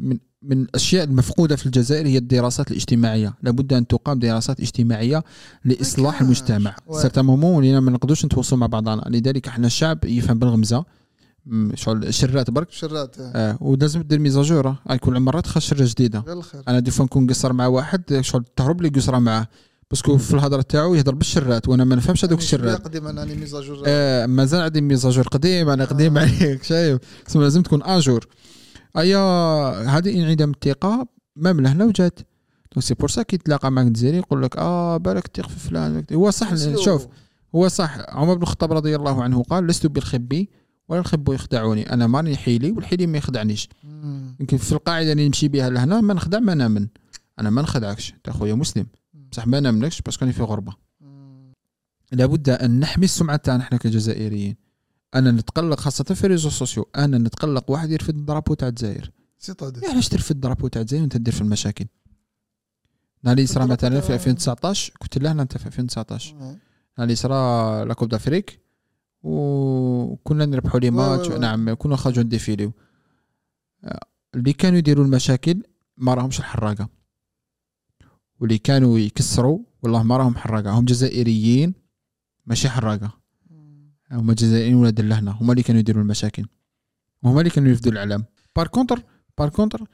من من الأشياء المفقودة في الجزائر هي الدراسات الاجتماعية لابد أن تقام دراسات اجتماعية لإصلاح. المجتمع واعر. certains moments ولينا ما نقدروش نتواصلوا مع بعضنا لذلك إحنا الشعب يفهم بالغمزة شغل شرات برك؟ شرات آه ولازم دير mise à jour آه، كل مره تخش شرة جديدة. أنا des fois نكون قصر مع واحد شغل تهرب لي قصره معاه parce que في الهضرة تاعو يهضر بالشرات وأنا ما نفهمش هذوك الشرات. قديم أنا راني mise à jour آه مازال عندي mise à jour قديم أنا قديم آه. عليك شايف. تسمى لازم تكون à jour. أيا هذه إنعدام الثقه ما من لهنا وجات donc c'est pour ça que تلاقى معك الجزائري يقول لك آه بالك تثق في فلان هو صح. شوف هو صح. عمر بن الخطاب رضي الله عنه قال لست بالخب. ولا الخب يخدعني أنا ماني حيلي والحيلي ما يخدعنيش. يمكن في القاعدة اللي نمشي بها لهنا ما نخدع ما نامن. أنا ما نخدعكش. أنت خويا مسلم. بصح ما نامنكش parce que راني في غربة. لابد أن نحمي السمعة تاعنا إحنا كجزائريين. أنا نتقلق خاصة في ال réseaux sociaux. أنا نتقلق واحد يرفد ال drapeau تاع الجزائر. يا علاش ترفد ال drapeau تاع الجزائر وأنت دير في المشاكل؟ نهار صرا ال drapeau مثلا في تاع- 2019 كنت لهنا أنت في 2019 آه. نهار صرا la Coupe d'Afrique وكنا نربحوا les matchs. نعم كنا نخرجوا نديفيليو اللي كانوا يديروا المشاكل ما راهمش الحراقة. واللي كانوا يكسروا والله ما راهم حراقة. هم جزائريين ماشي حراقة. هما جزائريين ولاد اللهنا هما اللي كانوا يديروا المشاكل. وهما اللي كانوا يفدوا الإعلام. par contre par contre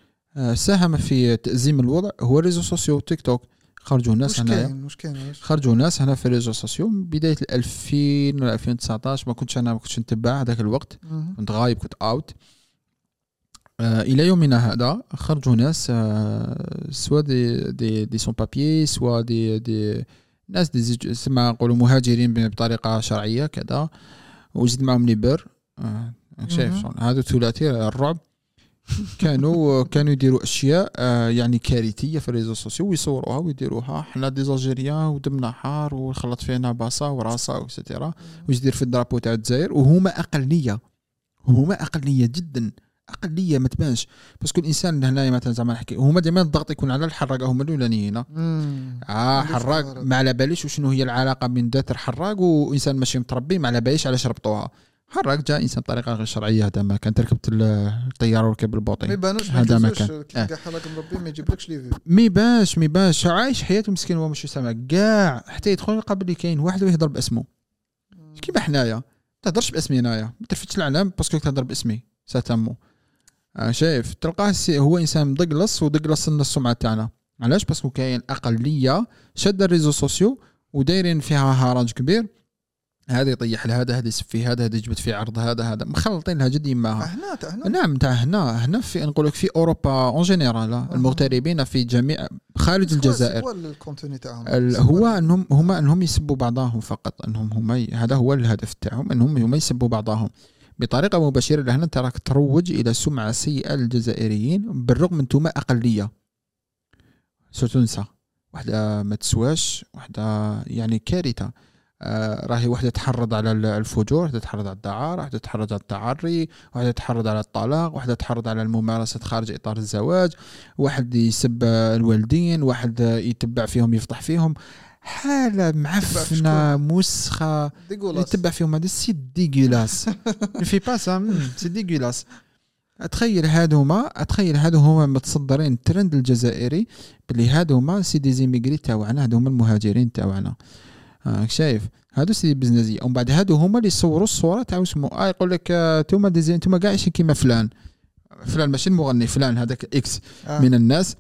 ساهم في تأزيم الوضع هو réseaux sociaux TikTok. خرجوا ناس واش هنايا. كاين؟ خرجوا ناس هنا في ال réseaux sociaux. بداية 2000 ولا 2019 ما كنتش أنا ما كنتش نتبع هذاك الوقت. مم. كنت غايب كنت out آه إلى يومنا هذا خرجوا ناس آه soit des des des sans-papiers soit des des ناس des سما نقولوا مهاجرين بطريقة شرعية كذا. وزيد معهم ليبر آه شايف هذا ثلاثي الرعب. كانوا كانوا يديروا أشياء آه، يعني كارثية في ال réseaux sociaux ويصوروها ويديروها. حنا des Algériens ودمنا حار وخلط فينا باصا وراسا et cetera واش يدير في ال drapeau تاع الجزائر؟ وهما اقليه هما اقليه جدا. اقليه ما تبانش. parce que الإنسان هنايا مثلا زعما نحكي هما دائما الضغط يكون على الحراقه هما الأولانيين. آه حراق. ما على باليش وشنو هي العلاقة بين ذات الحراق وإنسان ماشي متربي ما على باليش علاش ربطوها. حراق جاء إنسان بطريقه غير شرعية هذا ما كان. تركبت ال- الطياره وركب ما البوطي يبانوش ما هذا ما كان. آه. كاع حراك مربي ما يجيبلكش لي فيو. مي باش مي باش. عايش حياته مسكين هو مش سامع كاع حتى يدخل يقابل لي كاين واحد ويهضر باسمه. كيما حنايا. ما تهضرش باسمي هنايا. ما تلفتش العلام باسكو تهضر باسمي. ساتامو آه شايف تلقاه هو إنسان مدقلص ودقلص السمعه تاعنا. علاش؟ parce que كاين أقلية شادة ال réseaux sociaux ودايرين فيها هرج كبير. هذا يطيح لهذا هذا يسب في هذا هذا يجبد في عرض هذا هذا. مخلطين لها جد يماها هنا هنا. نعم تاع هنا هنا في نقول لك في أوروبا en général المغتربين في جميع خارج الجزائر. هو ال contenu تاعهم. هو أنهم هما أنهم يسبوا بعضهم فقط أنهم هما هذا هو الهدف تاعهم أنهم هما يسبوا بعضهم. بطريقة مباشرة لهنا أنت راك تروج إلى سمعة سيئة للجزائريين بالرغم من أنتم أقلية. سو تنسى. وحدة ما تسواش وحدة يعني كارثة. راهي وحدة تحرض على ال- الفجور وحدة تحرض على الدعارة وحدة تحرض على التعري وحدة تحرض على الطلاق وحدة تحرض على الممارسات خارج إطار الزواج واحد يسب الوالدين واحد يتبع فيهم يفضح فيهم. حالة معفنة مسخة يتبع فيهم هذا c'est dégueulasse. <laughs> fais pas ça c'est dégueulasse. أتخيل هادوما أتخيل هادو هما متصدرين الترند الجزائري باللي هادوما c'est des immigrés تاعنا هادو هما المهاجرين تاعنا راك شايف؟ هادو c'est بزنازية ومن بعد هادو هما اللي يصوروا الصورة تاع اسمه آه يقول لك آه، توما ديزين توما كاع عايشين كيما فلان. فلان ماشي المغني فلان هذاك X آه. من الناس.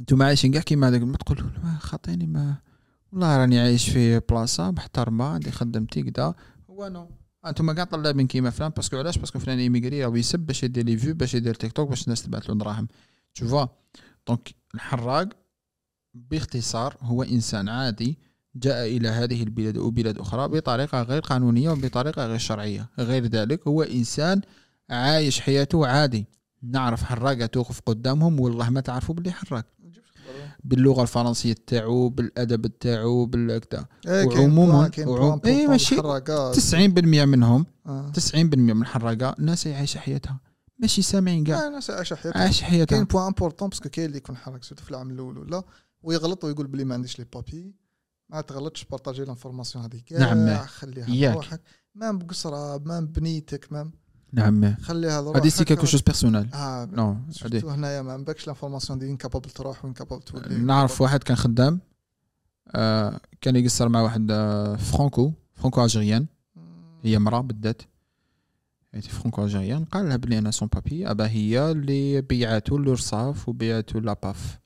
أنتم عايشين كاع كيما هذاك. ما تقول ما خاطيني ما والله راني عايش في بلاصة محترمة عندي خدمتي كدا. هو non. أنتم كاع طلابين كيما فلان. parce que علاش؟ parce que فلان immigré راه يسب باش يدير les vues باش يدير تيك توك باش الناس تبعث له دراهم. tu vois donc الحراق باختصار هو إنسان عادي جاء إلى هذه البلاد أو بلاد أخرى بطريقة غير قانونية وبطريقة غير شرعية. غير ذلك هو إنسان عايش حياته عادي. نعرف حراقة توقف قدامهم والله ما تعرفوا باللي حراق. باللغة الفرنسية تاعو بالأدب تاعو بالكذا وعموما وعم... اي ماشي. 90% منهم آه. 90% من الحراقه ناس عايشة حياتها. ماشي سامعين كاع. آه، ناس عايشة حياتها. عايش حياتها. كاين point important parce que كاين اللي يكون حرك surtout في العام الأول ولا ويغلط ويقول بلي ما عنديش les papiers ما تغلطش partager l'information هذيك. نعم. خليها ياك. بروحك même بقصرة même بنيتك même. نعم خليها لروحك. هذه c'est quelque chose personnel آه non surtout هنايا ما عندكش l'information دي incapable تروح و incapable تولي. نعرف واحد كان خدام. آه كان يقصر مع واحد آه franco franco-algérienne. هي مرأة بالذات. هي franco-algérienne قال لها بلي أنا sans-papiers أبا هي اللي بيعاتو l'URSSAF وبيعاتو la PAF.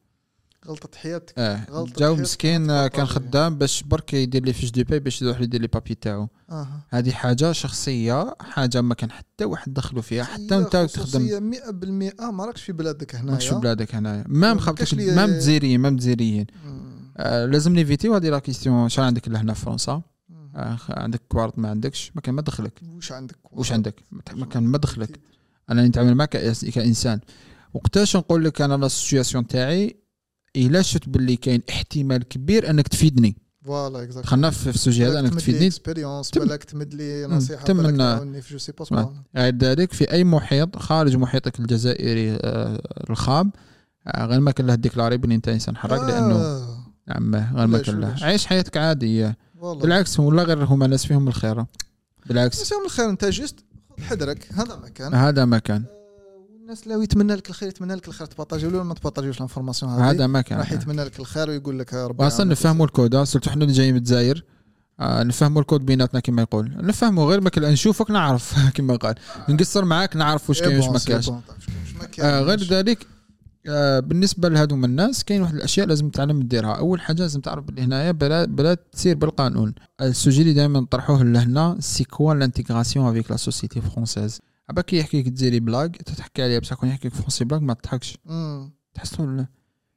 غلطة حياتك آه غلطة جاو مسكين آه، كان. خدام باش برك يدير les fiches de paie باش يروح يدير les papiers تاعو. آه هذه حاجة شخصية حاجة ما كان حتى واحد دخلوا فيها حتى أنت تخدم 100% ما راكش في بلادك هنايا. ماكش في بلادك هنايا. même ما خاطرك même جزائريين même جزائريين. مم. آه لازم نيفيتيو هذه la question شنو عندك لهنا في فرنسا. آه عندك كوارت ما عندكش؟ ما كان ما دخلك. وش عندك واش عندك؟ ما كان ما دخلك. أنا نتعامل معك كإنسان. وقتاش نقول لك أنا la situation تاعي؟ إلا شفت باللي كاين احتمال كبير أنك تفيدني. voilà exact خلنا في ال sujet هذا أنك تفيدني. expérience بالك تمد لي. نصيحة تم بالك تعاوني في je sais pas. غير ذلك في أي محيط خارج محيطك الجزائري آه، الخام. آه، غير ما كان له déclarer بلي أنت إنسان لأنه آه، نعم غير ما كان له. عيش حياتك عادية. والله بالعكس ولا غير هما ناس فيهم الخير. بالعكس. بس يوم الخير. أنت juste خذ حذرك. هذا ما كان. هذا ما والناس اللي يتمنى لك الخير يتمنى لك الخير. ت partager ولا ما تبارطاجيوش ال information هذه؟ هذا ما كان راح يتمنى لك الخير ويقول لك ربي يعاونك. نفهموا ال code surtout حنا اللي جايين من الجزائر آه نفهموا les codes بيناتنا كما يقول. نفهموا غير ما نشوفك نعرف <laughs> كما قال. نقصر معاك نعرف واش إيه كاين واش ما سي كاش طيب، آه غير. ذلك آه بالنسبة لهذوما الناس كاين واحد الأشياء لازم تعلم ديرها أول حاجة لازم تعرف بلي هنايا بلا بلا تسير بالقانون. le sujet اللي دائما نطرحوه لهنا c'est quoi l'intégration avec la société française عباك كي يحكي لك تزيري بلاك تضحك عليه بصح كون يحكي لك فرونسي بلاك ما تضحكش. تحس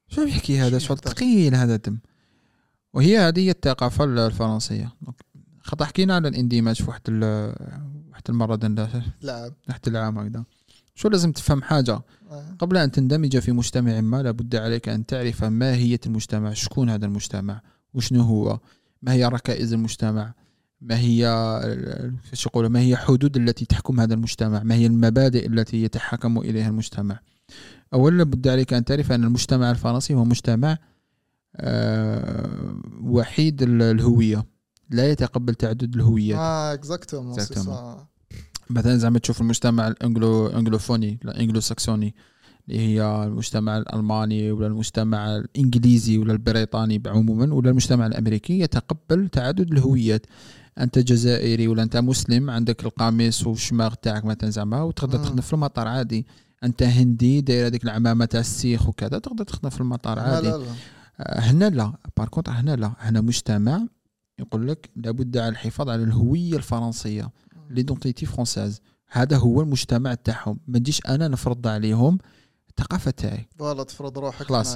شو يحكي هذا؟ شو؟ ثقيل هذا دم وهي هذه هي الثقافة الفرنسية. خاطر حكينا على الاندماج في واحد واحد المرة لعب تحت العام هكذا. شو لازم تفهم حاجة؟ آه. قبل أن تندمج في مجتمع ما لابد عليك أن تعرف ماهيه المجتمع شكون هذا المجتمع؟ وشنو هو؟ ما هي ركائز المجتمع؟ ما هي كيفاش يقولوا ما هي حدود التي تحكم هذا المجتمع؟ ما هي المبادئ التي يتحكم إليها المجتمع؟ أولا لابد عليك أن تعرف أن المجتمع الفرنسي هو مجتمع آه، وحيد ال- الهوية لا يتقبل تعدد الهويات. آه exactement مثلا زعما تشوف المجتمع ال anglo anglophone ال anglo-saxon اللي هي المجتمع الألماني ولا المجتمع الإنجليزي ولا البريطاني عموما ولا المجتمع الأمريكي يتقبل تعدد الهويات. أنت جزائري ولا أنت مسلم عندك القميص والشماغ تاعك مثلا زعما وتقدر مم. تخدم في المطار عادي. أنت هندي داير هذيك العمامة تاع السيخ وكذا تقدر تخدم في المطار لا عادي. لا لا. آه، هنا لا. par contre هنا لا. هنا مجتمع يقول لك لابد على الحفاظ على الهوية الفرنسية l'identité française هذا هو المجتمع تاعهم. ما نجيش أنا نفرض عليهم الثقافة تاعي. voilà تفرض روحك خلاص.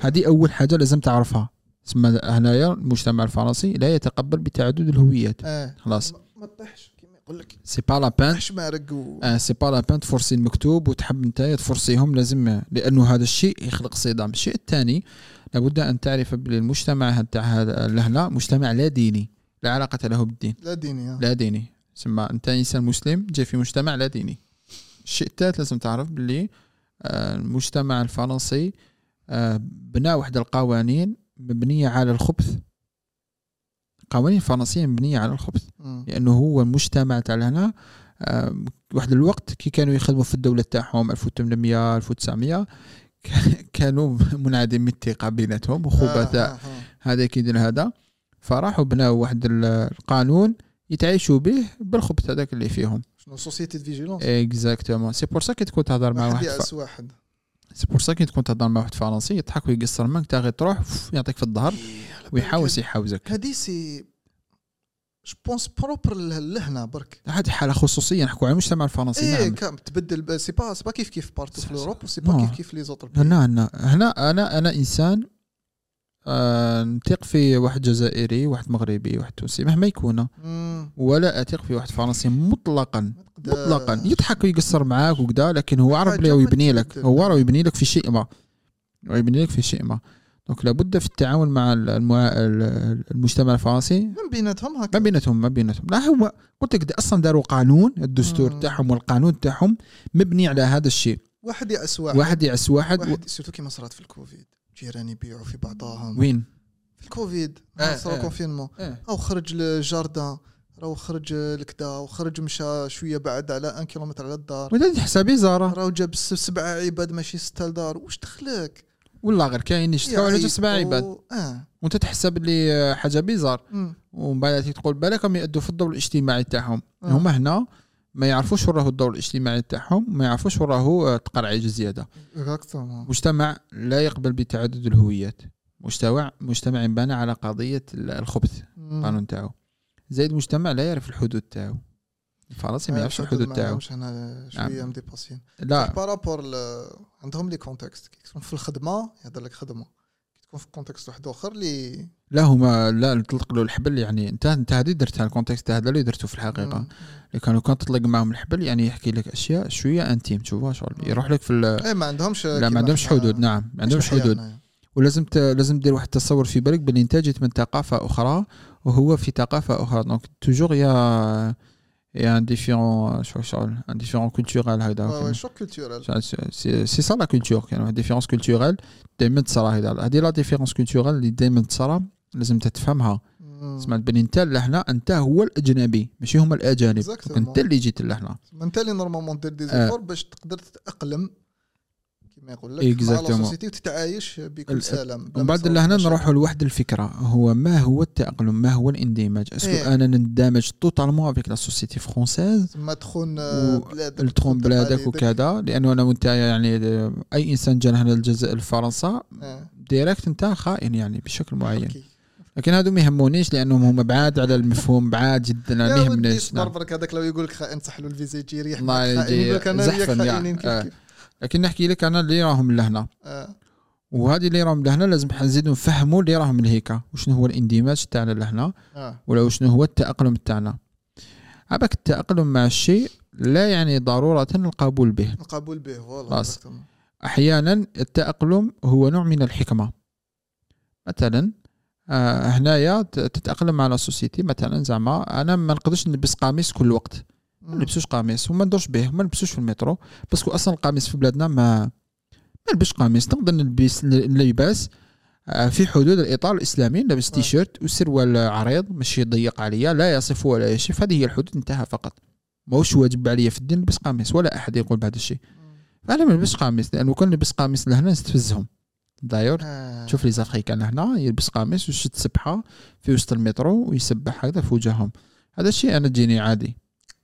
هذه أول حاجة لازم تعرفها. تسمى هنايا المجتمع الفرنسي لا يتقبل بتعدد الهويات. آه خلاص. ما- تطيحش كيما يقول لك. c'est pas la peine طيحش مارق و... آه c'est pas la peine تفرسي المكتوب وتحب أنت تفرسيهم لازم لأنه هذا الشيء يخلق صدام. الشيء الثاني لابد أن تعرف بلي المجتمع تاع لهنا مجتمع لا ديني. لا علاقة له بالدين. لا ديني آه. لا ديني. سما أنت إنسان مسلم جاي في مجتمع لا ديني. الشيء الثالث لازم تعرف باللي آه، المجتمع الفرنسي آه، بنى واحد القوانين مبنية على الخبث. قوانين فرنسية مبنية على الخبث. مم. لأنه هو المجتمع تاع هنا آه، واحد الوقت كي كانوا يخدموا في الدولة تاعهم 1800 1900 <laughs> كانوا منعدمي الثقة بيناتهم وخبثاء. آه، آه، آه. هذا كيدير هذا. فراحوا بناو واحد ال- القانون يتعايشوا به بالخبث هذاك اللي فيهم. شنو؟ société de vigilance exactement c'est pour ça كي تكون تهضر مع واحد واحد. c'est pour ça كي تكون تهضر مع واحد فرنسي يضحك ويقصر منك تا غير تروح يعطيك في الظهر ويحاوس يحاوزك هذه سي جو بونس بروبر لهنا برك هذه حاله خصوصيه نحكوا على المجتمع الفرنسي إيه نعم تبدل سي با سي با كيف كيف بارتو في وسي نو. با كيف كيف لي زوتر هنا هنا هنا أنا أنا انسان آه نثق في واحد جزائري واحد مغربي واحد تونسي مهما يكون ولا اثق في واحد فرنسي مطلقا مطلقا. يضحك ويقصر معاك وكذا لكن هو عارف حاجة بلي يبني لك. هو راه يبني لك في شيء ما. يبني لك في شيء ما. donc لابد في التعامل مع المع... المجتمع الفرنسي. من بيناتهم ما هكا بيناتهم ما بيناتهم. لا هو قلت لك أصلا داروا قانون الدستور. تاعهم والقانون تاعهم مبني على هذا الشيء. واحد يعس واحد. واحد يعس واحد, واحد surtout كيما صرات في الكوفيد. جيران يبيعوا في بعضهم. وين؟ في الكوفيد. آه، صار آه. confinement إيه. أو خرج لل jardin راهو خرج لكدا وخرج مشى شوية بعد على أن كيلومتر على الدار. وهذا حسابي زارة. راهو جاب سبعه عباد ماشي ستة لدار. واش دخلك؟ والله غير كاين يشتكوا على جوج سبع عباد. آه. وأنت تحسب اللي حاجة bizarre. ومن بعد تقول بالكم يأدوا في الدور الاجتماعي تاعهم. آه. هما هنا ما يعرفوش وين راهو الدور الاجتماعي تاعهم ما يعرفوش وين راهو تقرعيج زياده exactement مجتمع لا يقبل بتعدد الهويات. مجتمع مجتمع ينبنى على قضية الخبث. القانون تاعو. زائد مجتمع لا يعرف الحدود تاعو. الفرنسي ما يعرفش الحدود تاعو. مش هنا شوية م dépassé ين لا. par rapport عندهم les contextes كي تكون في الخدمة يهضر لك خدمة. كي تكون في contexte واحد آخر اللي لا هما لا تطلق له الحبل يعني انت انت هذه درتها ال contexte هذا اللي درته في الحقيقة. اللي كانوا كان تطلق معهم الحبل يعني يحكي لك أشياء شوية intimes تشوفها شغل. يروح لك في ال- إيه ما عندهمش لا ما عندهمش حدود نعم ما عندهمش حدود. حياتنا. ولازم ت... لازم دير واحد التصور في بالك باللي انت جيت من ثقافة أخرى وهو في ثقافة أخرى. donc toujours يا يا un différent choc شغل un différent culturel هكذا choc culturel. c'est ça la culture كاين واحد différence culturelle دائما تصرى هذا هذه la différence culturelle اللي دائما تصرى لازم تتفهمها. مم. سمعت بلي انت لهنا انت هو الأجنبي ماشي هما الأجانب. انت اللي جيت لهنا انت اللي normalement دير des آه. efforts باش تقدر تتأقلم كما يقول لك. la société وتتعايش بكل سلام ما بعد لهنا. نروحوا لواحد الفكرة هو ما هو التأقلم ما هو الاندماج est-ce que إيه. أنا نندمج totalement avec la société française ما تخون بلادك تخون بلادك. وكذا لأنه أنا وأنت يعني أي إنسان جا هنا للجزائر لفرنسا آه، direct أنت خائن يعني بشكل معين OK. لكن هادو ما يهمونيش لأنهم هما بعاد على المفهوم بعاد جدا ما يهمنيش صبر نعم. برك هذاك لو يقول لك خائن صح له الفيزا يجي يريح الله يجي يقول لك أنا وياك زحفا لكن نحكي لك أنا اللي راهم لهنا. آه. وهذه اللي راهم لهنا لازم نزيدو نفهموا اللي راهم لهيكا. وشنو هو الاندماج تاعنا لهنا؟ آه. ولا شنو هو التأقلم تاعنا؟ عباك التأقلم مع الشيء لا يعني ضرورة القبول به. القبول به والله. أحيانا التأقلم هو نوع من الحكمة. مثلا آه، هنايا تتأقلم على سوسيتي مثلا زعما أنا ما نقدرش نلبس قميص كل وقت. ما. نلبسوش قميص وما ندورش به ما نلبسوش في المترو parce que أصلا القميص في بلادنا ما ما نلبسش قميص نقدر نلبس اللباس آه، في حدود الإطار الإسلامي نلبس آه. تيشيرت وسروال عريض ماشي ضيق عليا لا يصف ولا يشف هذه هي الحدود انتهى فقط ماهوش واجب عليا في الدين نلبس قميص ولا أحد يقول بهذا الشيء فانا ما نلبسش قميص لأنه كان نلبس قميص لهنا نستفزهم d'ailleurs آه. شوف les Africains هنا يلبس قميص ويشد سبحه في وسط المترو ويسبح هكذا في وجههم هذا الشيء أنا تجيني عادي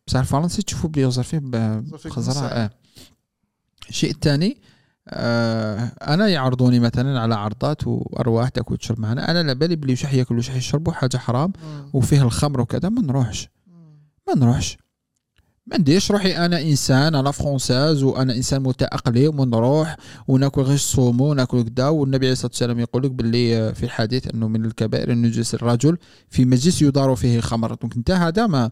بصح الفرنسي تشوفوا بلي يغزر فيه بخزرة آه. الشيء الثاني آه أنا يعرضوني مثلا على عرضات وارواح تاكل تشرب معنا. أنا لا بالي بلي وش ياكل وش يشربوا حاجة حرام. وفيه الخمر وكذا. ما نروحش. ما نروحش. ما نديرش روحي أنا إنسان أنا فرونساز وأنا إنسان متأقلم ونروح وناكل غير الصومو وناكل كدا. والنبي عليه الصلاة والسلام يقول لك باللي آه، في الحديث إنه من الكبائر ان يجلس الرجل في مجلس يدار فيه الخمر donc أنت هذا ما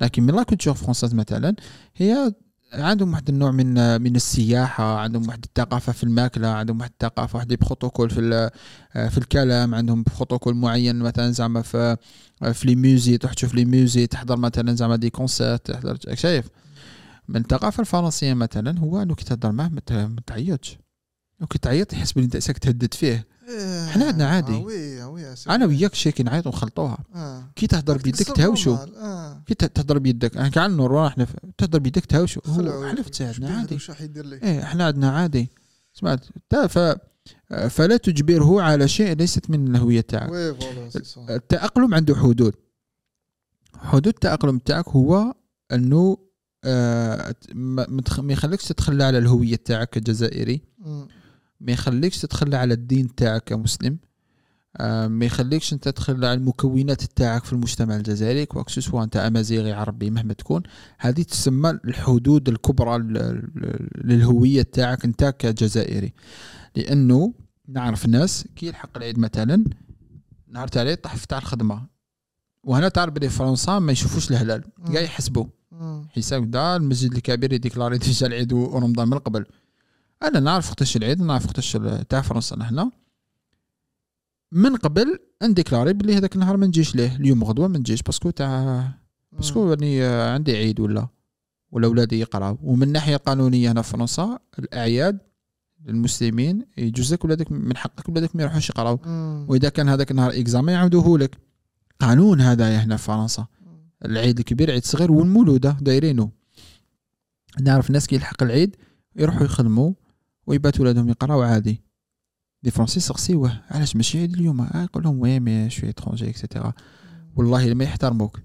لكن من la française مثلا هي عندهم واحد النوع من من السياحة عندهم واحد الثقافة في الماكلة عندهم واحد الثقافة واحد بروتوكول في في الكلام عندهم بروتوكول معين مثلا زعما في في les musées تروح تشوف les musées تحضر مثلا زعما des concerts تحضر شايف؟ من الثقافة الفرنسية مثلا هو انه كي تهضر معاه ما تعيطش. وكي تعيط يحس بلي انت تهدد فيه. إيه. إحنا عندنا عادي. آه oui آه oui أنا وياك شي نعيط ونخلطوها آه. كي تهضر بيدك normal. آه. كي تهضر بيدك أنا كاع nor إحنا تهضر بيدك هو خلعوا. حلف تساعدنا عادي إيه إحنا عندنا عادي سمعت تا ف فلا تجبره على شيء ليست من الهوية تاعك سا التأقلم عنده حدود حدود التأقلم تاعك هو إنه آه ما يخليكش تتخلى على الهوية تاعك كجزائري مم. ما يخليكش تتخلى على الدين تاعك كمسلم آه، ما يخليكش انت تدخل على المكونات تاعك في المجتمع الجزائري quoi que ce soit انت أمازيغي عربي مهما تكون. هذه تسمى الحدود الكبرى للهوية تاعك انت كجزائري. لأنه نعرف ناس كي يلحق العيد مثلا نهار تاع العيد طاح تاع الخدمة. وهنا تعرف بلي فرنسا ما يشوفوش الهلال كاع يحسبوا. حساب دا المسجد الكبير ي déclarer déjà العيد ورمضان من قبل. أنا نعرف وقتاش العيد نعرف وقتاش تاع فرنسا هنا من قبل ن déclarer بلي هذاك النهار ما نجيش ليه. اليوم غدوة ما نجيش parce que تاع parce que راني عندي عيد ولا ولا ولادي يقراو. ومن الناحيه القانونيه هنا في فرنسا الأعياد للمسلمين يجوز لك ولادك من حقك ولادك ما يروحوش يقراو. وإذا كان هذاك النهار examen يعاودوه لك. قانون هذا هنا في فرنسا. العيد الكبير عيد صغير والمولودة دايرينه نعرف ناس كي يلحق العيد يروحوا يخدموا. ويبات ولادهم يقراو عادي. des Français سقسيوه علاش ماشي عيد اليوم؟ آه يقول لهم oui mais je suis étranger et cetera والله ما يحترموك.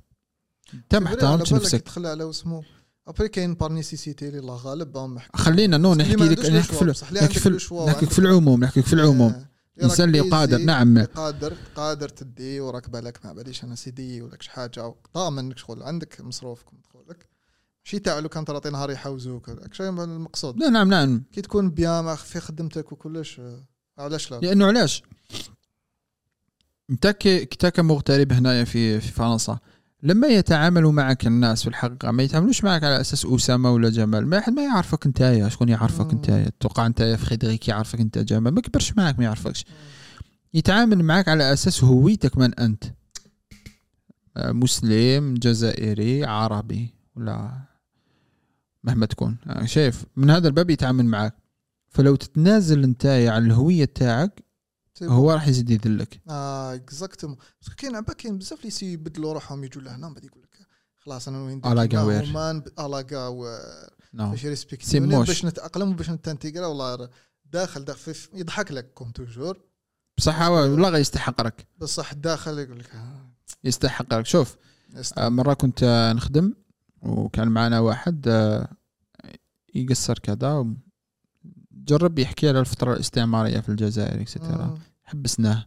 انت ما احترمتش نفسك. تخلى على اسمه. après كاين par nécessité اللي الله غالب خلينا نو نحكي لك نحكي في نحكي في نحكي في العموم نحكي في العموم. الانسان اللي قادر نعم. قادر قادر تدي وراك بالك ما باليش أنا سيدي ولا شي حاجة ضامن انك شغل عندك مصروفك مدخولك ماشي تاع لو كان تعطي نهار يحوزوك هذاك شيء المقصود. لا نعم نعم. كي تكون بيان في خدمتك وكلش علاش لا؟ لأنه علاش؟ أنت كي كمغترب هنايا في في فرنسا لما يتعاملوا معك الناس في الحقيقة ما يتعاملوش معك على أساس أسامة ولا جمال ما حد ما يعرفك أنت شكون يعرفك أنت توقع أنت فريدريك يعرفك أنت جمال ما كبرش معك ما يعرفكش. يتعامل معك على أساس هويتك من أنت. آه، مسلم جزائري عربي ولا مهما تكون. آه، شايف من هذا الباب يتعامل معك فلو تتنازل انت عن الهوية تاعك هو راح يزيد يذلك. آه exactement parce que كاين عباد كاين بزاف اللي يبدلوا روحهم يجوا لهنا من بعد يقول لك خلاص أنا وين الاكا وير الاكا باش ي respect وني باش نتأقلم وباش نت intégrer والله داخل داخل يضحك لك comme toujours بصح والله غير يستحق لك بصح داخل يقول لك يستحق لك شوف آه مرة كنت نخدم وكان معنا واحد آه يقصر كذا جرب يحكي على الفترة الاستعمارية في الجزائر et cetera حبسناه.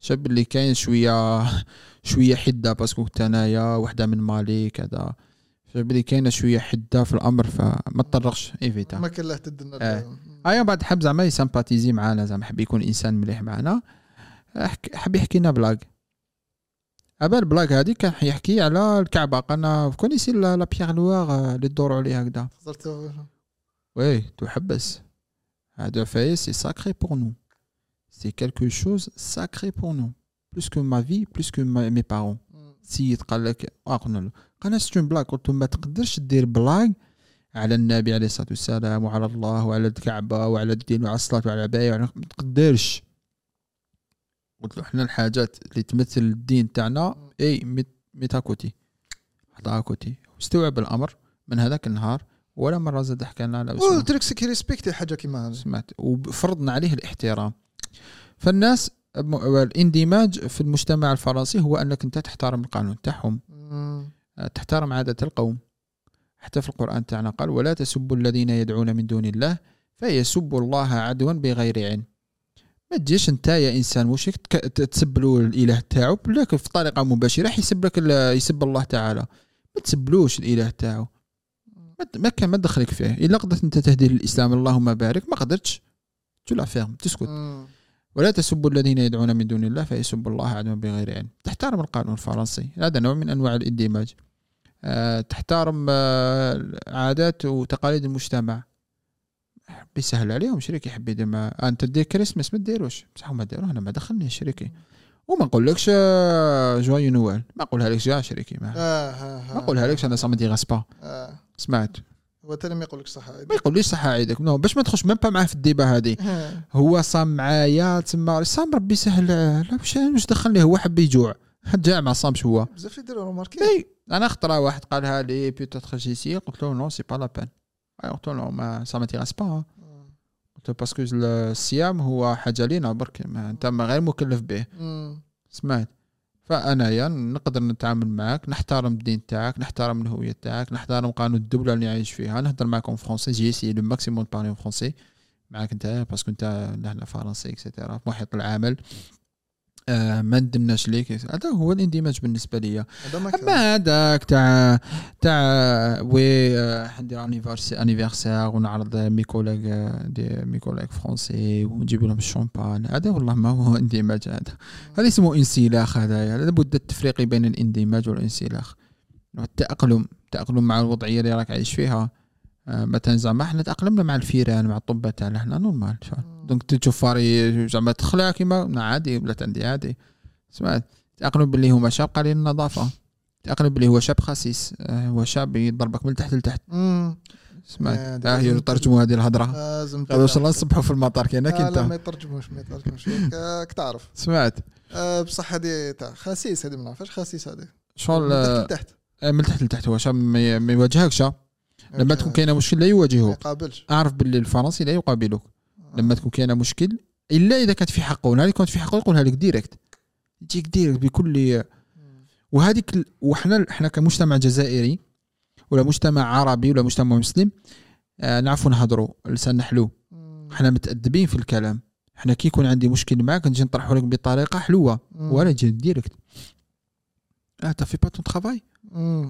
شاف بلي كاين شوية <laughs> شوية حدة parce que كنت أنايا وحدة من مالي كذا. شاف بلي كاينة شوية حدة في الأمر فما تطرقش évita. ما كان له تدنا آه. ايا بعد حب زعما ي sympathiser معانا زعما حب يكون إنسان مليح معنا حب يحكي لنا blague. ابا ال blague هذه كان يحكي على الكعبه قلنا connaissez la pierre noire اللي تدوروا عليها هكذا oui تحبس هذا فاي c'est sacré pour nous c'est quelque chose sacré pour nous plus que ma vie plus que mes parents سيد قال لك قلنا له قالنا c'est une blague قلت له ما تقدرش دير blague على النبي عليه الصلاة والسلام وعلى الله وعلى الكعبة وعلى الدين وعلى الصلاة وعلى العبايه ما تقدرش. قلت له إحنا الحاجات اللي تمثل الدين تاعنا et mets à côté. حطها côté واستوعب الأمر من هذاك النهار ولا مرة زاد حكى لنا على قلت لك ce qui est respecté حاجة كيما سمعت. وفرضنا عليه الاحترام. فالناس الاندماج في المجتمع الفرنسي هو أنك أنت تحترم القانون تاعهم. تحترم عادة القوم. حتى في القرآن تاعنا قال ولا تسبوا الذين يدعون من دون الله فيسبوا الله عدوا بغير علم. ما تجيش انت يا انسان مشرك تسب له الاله تاعو؟ لكن في طريقة مباشرة يسب لك يسب الله تعالى. ما تسبلوش الاله تاعو. ما كان ما دخلك فيه. إلا قدرت انت تهدي للإسلام اللهم بارك. ما قدرتش. tu la fermes تسكت. ولا تسبوا الذين يدعون من دون الله فيسبوا الله عدوا بغير علم. تحترم القانون الفرنسي. هذا نوع من أنواع الإندماج. أه تحترم أه عادات وتقاليد المجتمع. بيسهل عليهم شريكي يحب يدير ما أنت دير كريسماس ما ديروش بصح ما ديروه أنا ما دخلني شريكي. وما نقولكش جوايو نوال ما نقولها لكش كاع شريكي ما, آه آه ما نقولها لكش أنا سا ما ديغاس با آه. سمعت. هو تاني ما يقولكش صح ما يقوليش صح عيدك نو باش ما تخش ميم با معاه في الديبة هذه. هو صام معايا تما صام ربي يسهل. لا واش واش دخلني؟ هو حب يجوع. جاع ما صامش هو؟ بزاف يديروا remarquer إي أنا خطرة واحد قالها لي peut-être j'essaie قلت له non c'est pas la peine له ما ça me dérange pas. قلت له parce que الصيام هو حاجة لينا برك أنت غير مكلف به. سمعت؟ فأنايا نقدر نتعامل معك نحترم الدين تاعك نحترم الهوية تاعك نحترم قانون الدولة اللي عايش فيها. نهضر معكم français j'essaie le maximum parler français معك أنت parce que أنت لهنا فرنسي et cetera في محيط العمل. آه ما ندناش ليك. هذا هو الاندماج بالنسبة لي هذا ما كان. اما هذاك تاع تاع oui آه، ندير anniversaire ونعرض mes collègues آه، de mes collègues français ونجيب لهم الشومبان هذا والله ما هو اندماج هذا. هذا اسمه انسلاخ هذايا لابد التفريق بين الاندماج والانسلاخ. التاقلم التاقلم مع الوضعية اللي راك عايش فيها. آه، مثلا زعما إحنا تأقلمنا مع الفيران مع الطبه تاعنا إحنا normal donc تشوف فاري زعما تخلع كيما عادي ولات عندي عادي. سمعت تاقلم باللي هما شاب قليل النظافه تاقلم باللي هو شاب خسيس آه، هو شاب يضربك من تحت لتحت. سمعت آه، آه لازم يترجموا هذه الهضرة. لازم هذا واش الله نصبحوا في المطار كاينك آه لا ما انت يترجموش ما يترجموش. <laughs> راك تعرف. سمعت. آه بصح هذه تاع خسيس هذه ما نعرفهاش خسيس هذه شغل من آه، تحت لتحت. آه، من تحت لتحت هو شاب ما ما يواجهكش لما. تكون كاينة مشكل لا ما يواجهك يقابلش. أعرف باللي الفرنسي لا يقابلك آه. لما تكون كاينة مشكل إلا إذا كانت في حقه ونهار كانت في حقه يقولها لك direct يجيك direct بكل وهذيك ال- وحنا إحنا كمجتمع جزائري ولا مجتمع عربي ولا مجتمع مسلم آه نعرفوا نهضروا لساننا حلو مم. إحنا متأدبين في الكلام. إحنا كي يكون عندي مشكل معاك نجي نطرحه لك بطريقة حلوة. ولا يجي direct آه t'as fait pas ton travail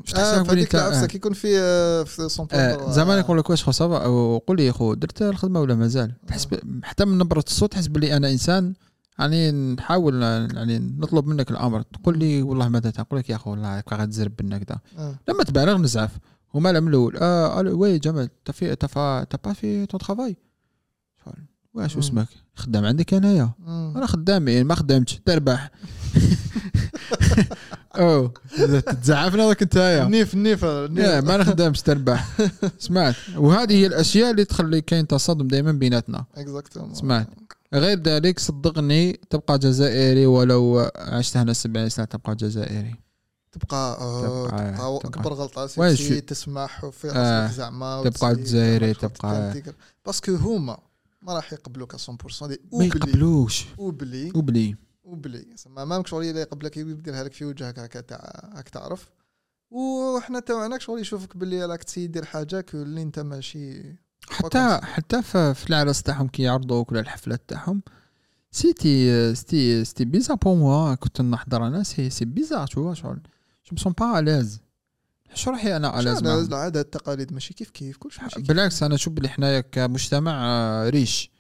فهذيك انت- العفسه آه. يكون في آه، في سون آه زمان يقول لك واش خو ça va أو قول لي يا خو درت الخدمة ولا مازال؟ تحس حتى من نبرة الصوت تحس بلي أنا إنسان يعني نحاول يعني نطلب منك الأمر. تقول لي والله ماذا تقول لك يا اخو والله هكا غتزرب بنا كذا آه. لما تبالغ نزعف هما من الأول آه oui جمال t'as fait t'as pas fait ton travail. واش. اسمك؟ خدام عندك أنايا. أنا خدامي ما خدمتش تربح. <laughs> أو تزعفنا راك نتايا النيف النيف النيف. يا ما نخدمش تربح؟ سمعت. وهذه هي الأشياء اللي تخلي كاين تصادم دائما بيناتنا. exactement سمعت. غير ذلك صدقني تبقى جزائري ولو عشت هنا 70 سنه تبقى جزائري. تبقى آه، تبقى- تبقى تبقى. أكبر غلطة c'est تسمح وفي آه، راسك زعما تبقى جزائري، تبقى-. parce que هما ما راح يقبلوك 100% دي ما يقبلوش. oublie. oublie oublie. زعما même que شغل اللي يقبلك يديرها لك في وجهك هكا تاع هاك تعرف. وحنا تاعنا شغل يشوفك باللي راك تسيد دير حاجة اللي انت ماشي حتى حتى في العرس تاعهم كي يعرضوك ولا الحفلات تاعهم c'était c'était c'était bizarre pour moi كنت نحضر أنا c'est c'est bizarre tout شغل. je sens pas à l'aise شو راح أنا à l'aise؟ العادات التقاليد ماشي كيف كيف؟ ماشي كيف بالعكس أنا نشوف بلي حنايا كمجتمع آه، riche.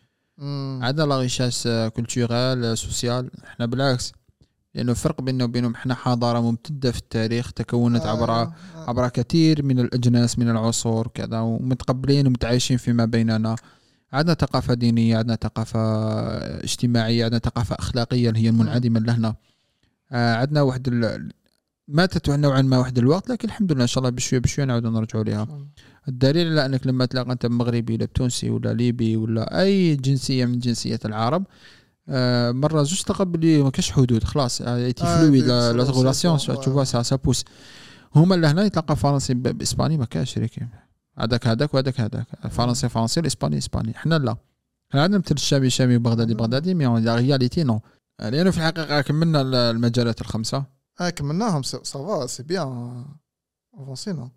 عندنا la richesse culturelle sociale. إحنا بالعكس لأنه الفرق بيننا وبينهم إحنا حضارة ممتدة في التاريخ تكونت عبر آه، آه. عبر كثير من الأجناس من العصور كذا ومتقبلين ومتعايشين فيما بيننا. عندنا ثقافة دينية عندنا ثقافة اجتماعية عندنا ثقافة أخلاقية اللي هي المنعدمة لهنا. آه، عندنا واحد ال... ماتت نوعا ما واحد الوقت لكن الحمد لله إن شاء الله بشوية بشوية نعاودوا نرجعوا لها. الدليل على أنك لما تلاقى أنت مغربي ولا تونسي ولا ليبي ولا أي جنسية من جنسيات العرب آه، مرة زوج تلقى بلي ما كاش حدود خلاص était آه، fluide بي- la cir- circulation c'est- tout ça ça passe هما لهنا يتلقى فرنسي بإسباني ما كاش ريكي هذاك هذاك وهذاك هذاك. فرنسي فرنسي الإسباني إسباني. إحنا لا. إحنا عندنا مثل الشامي شامي وبغدادي بغدادي mais la réalité non لأنه في الحقيقة كملنا المجالات الخمسة. آه كملناهم ça va c'est bien avanc ينا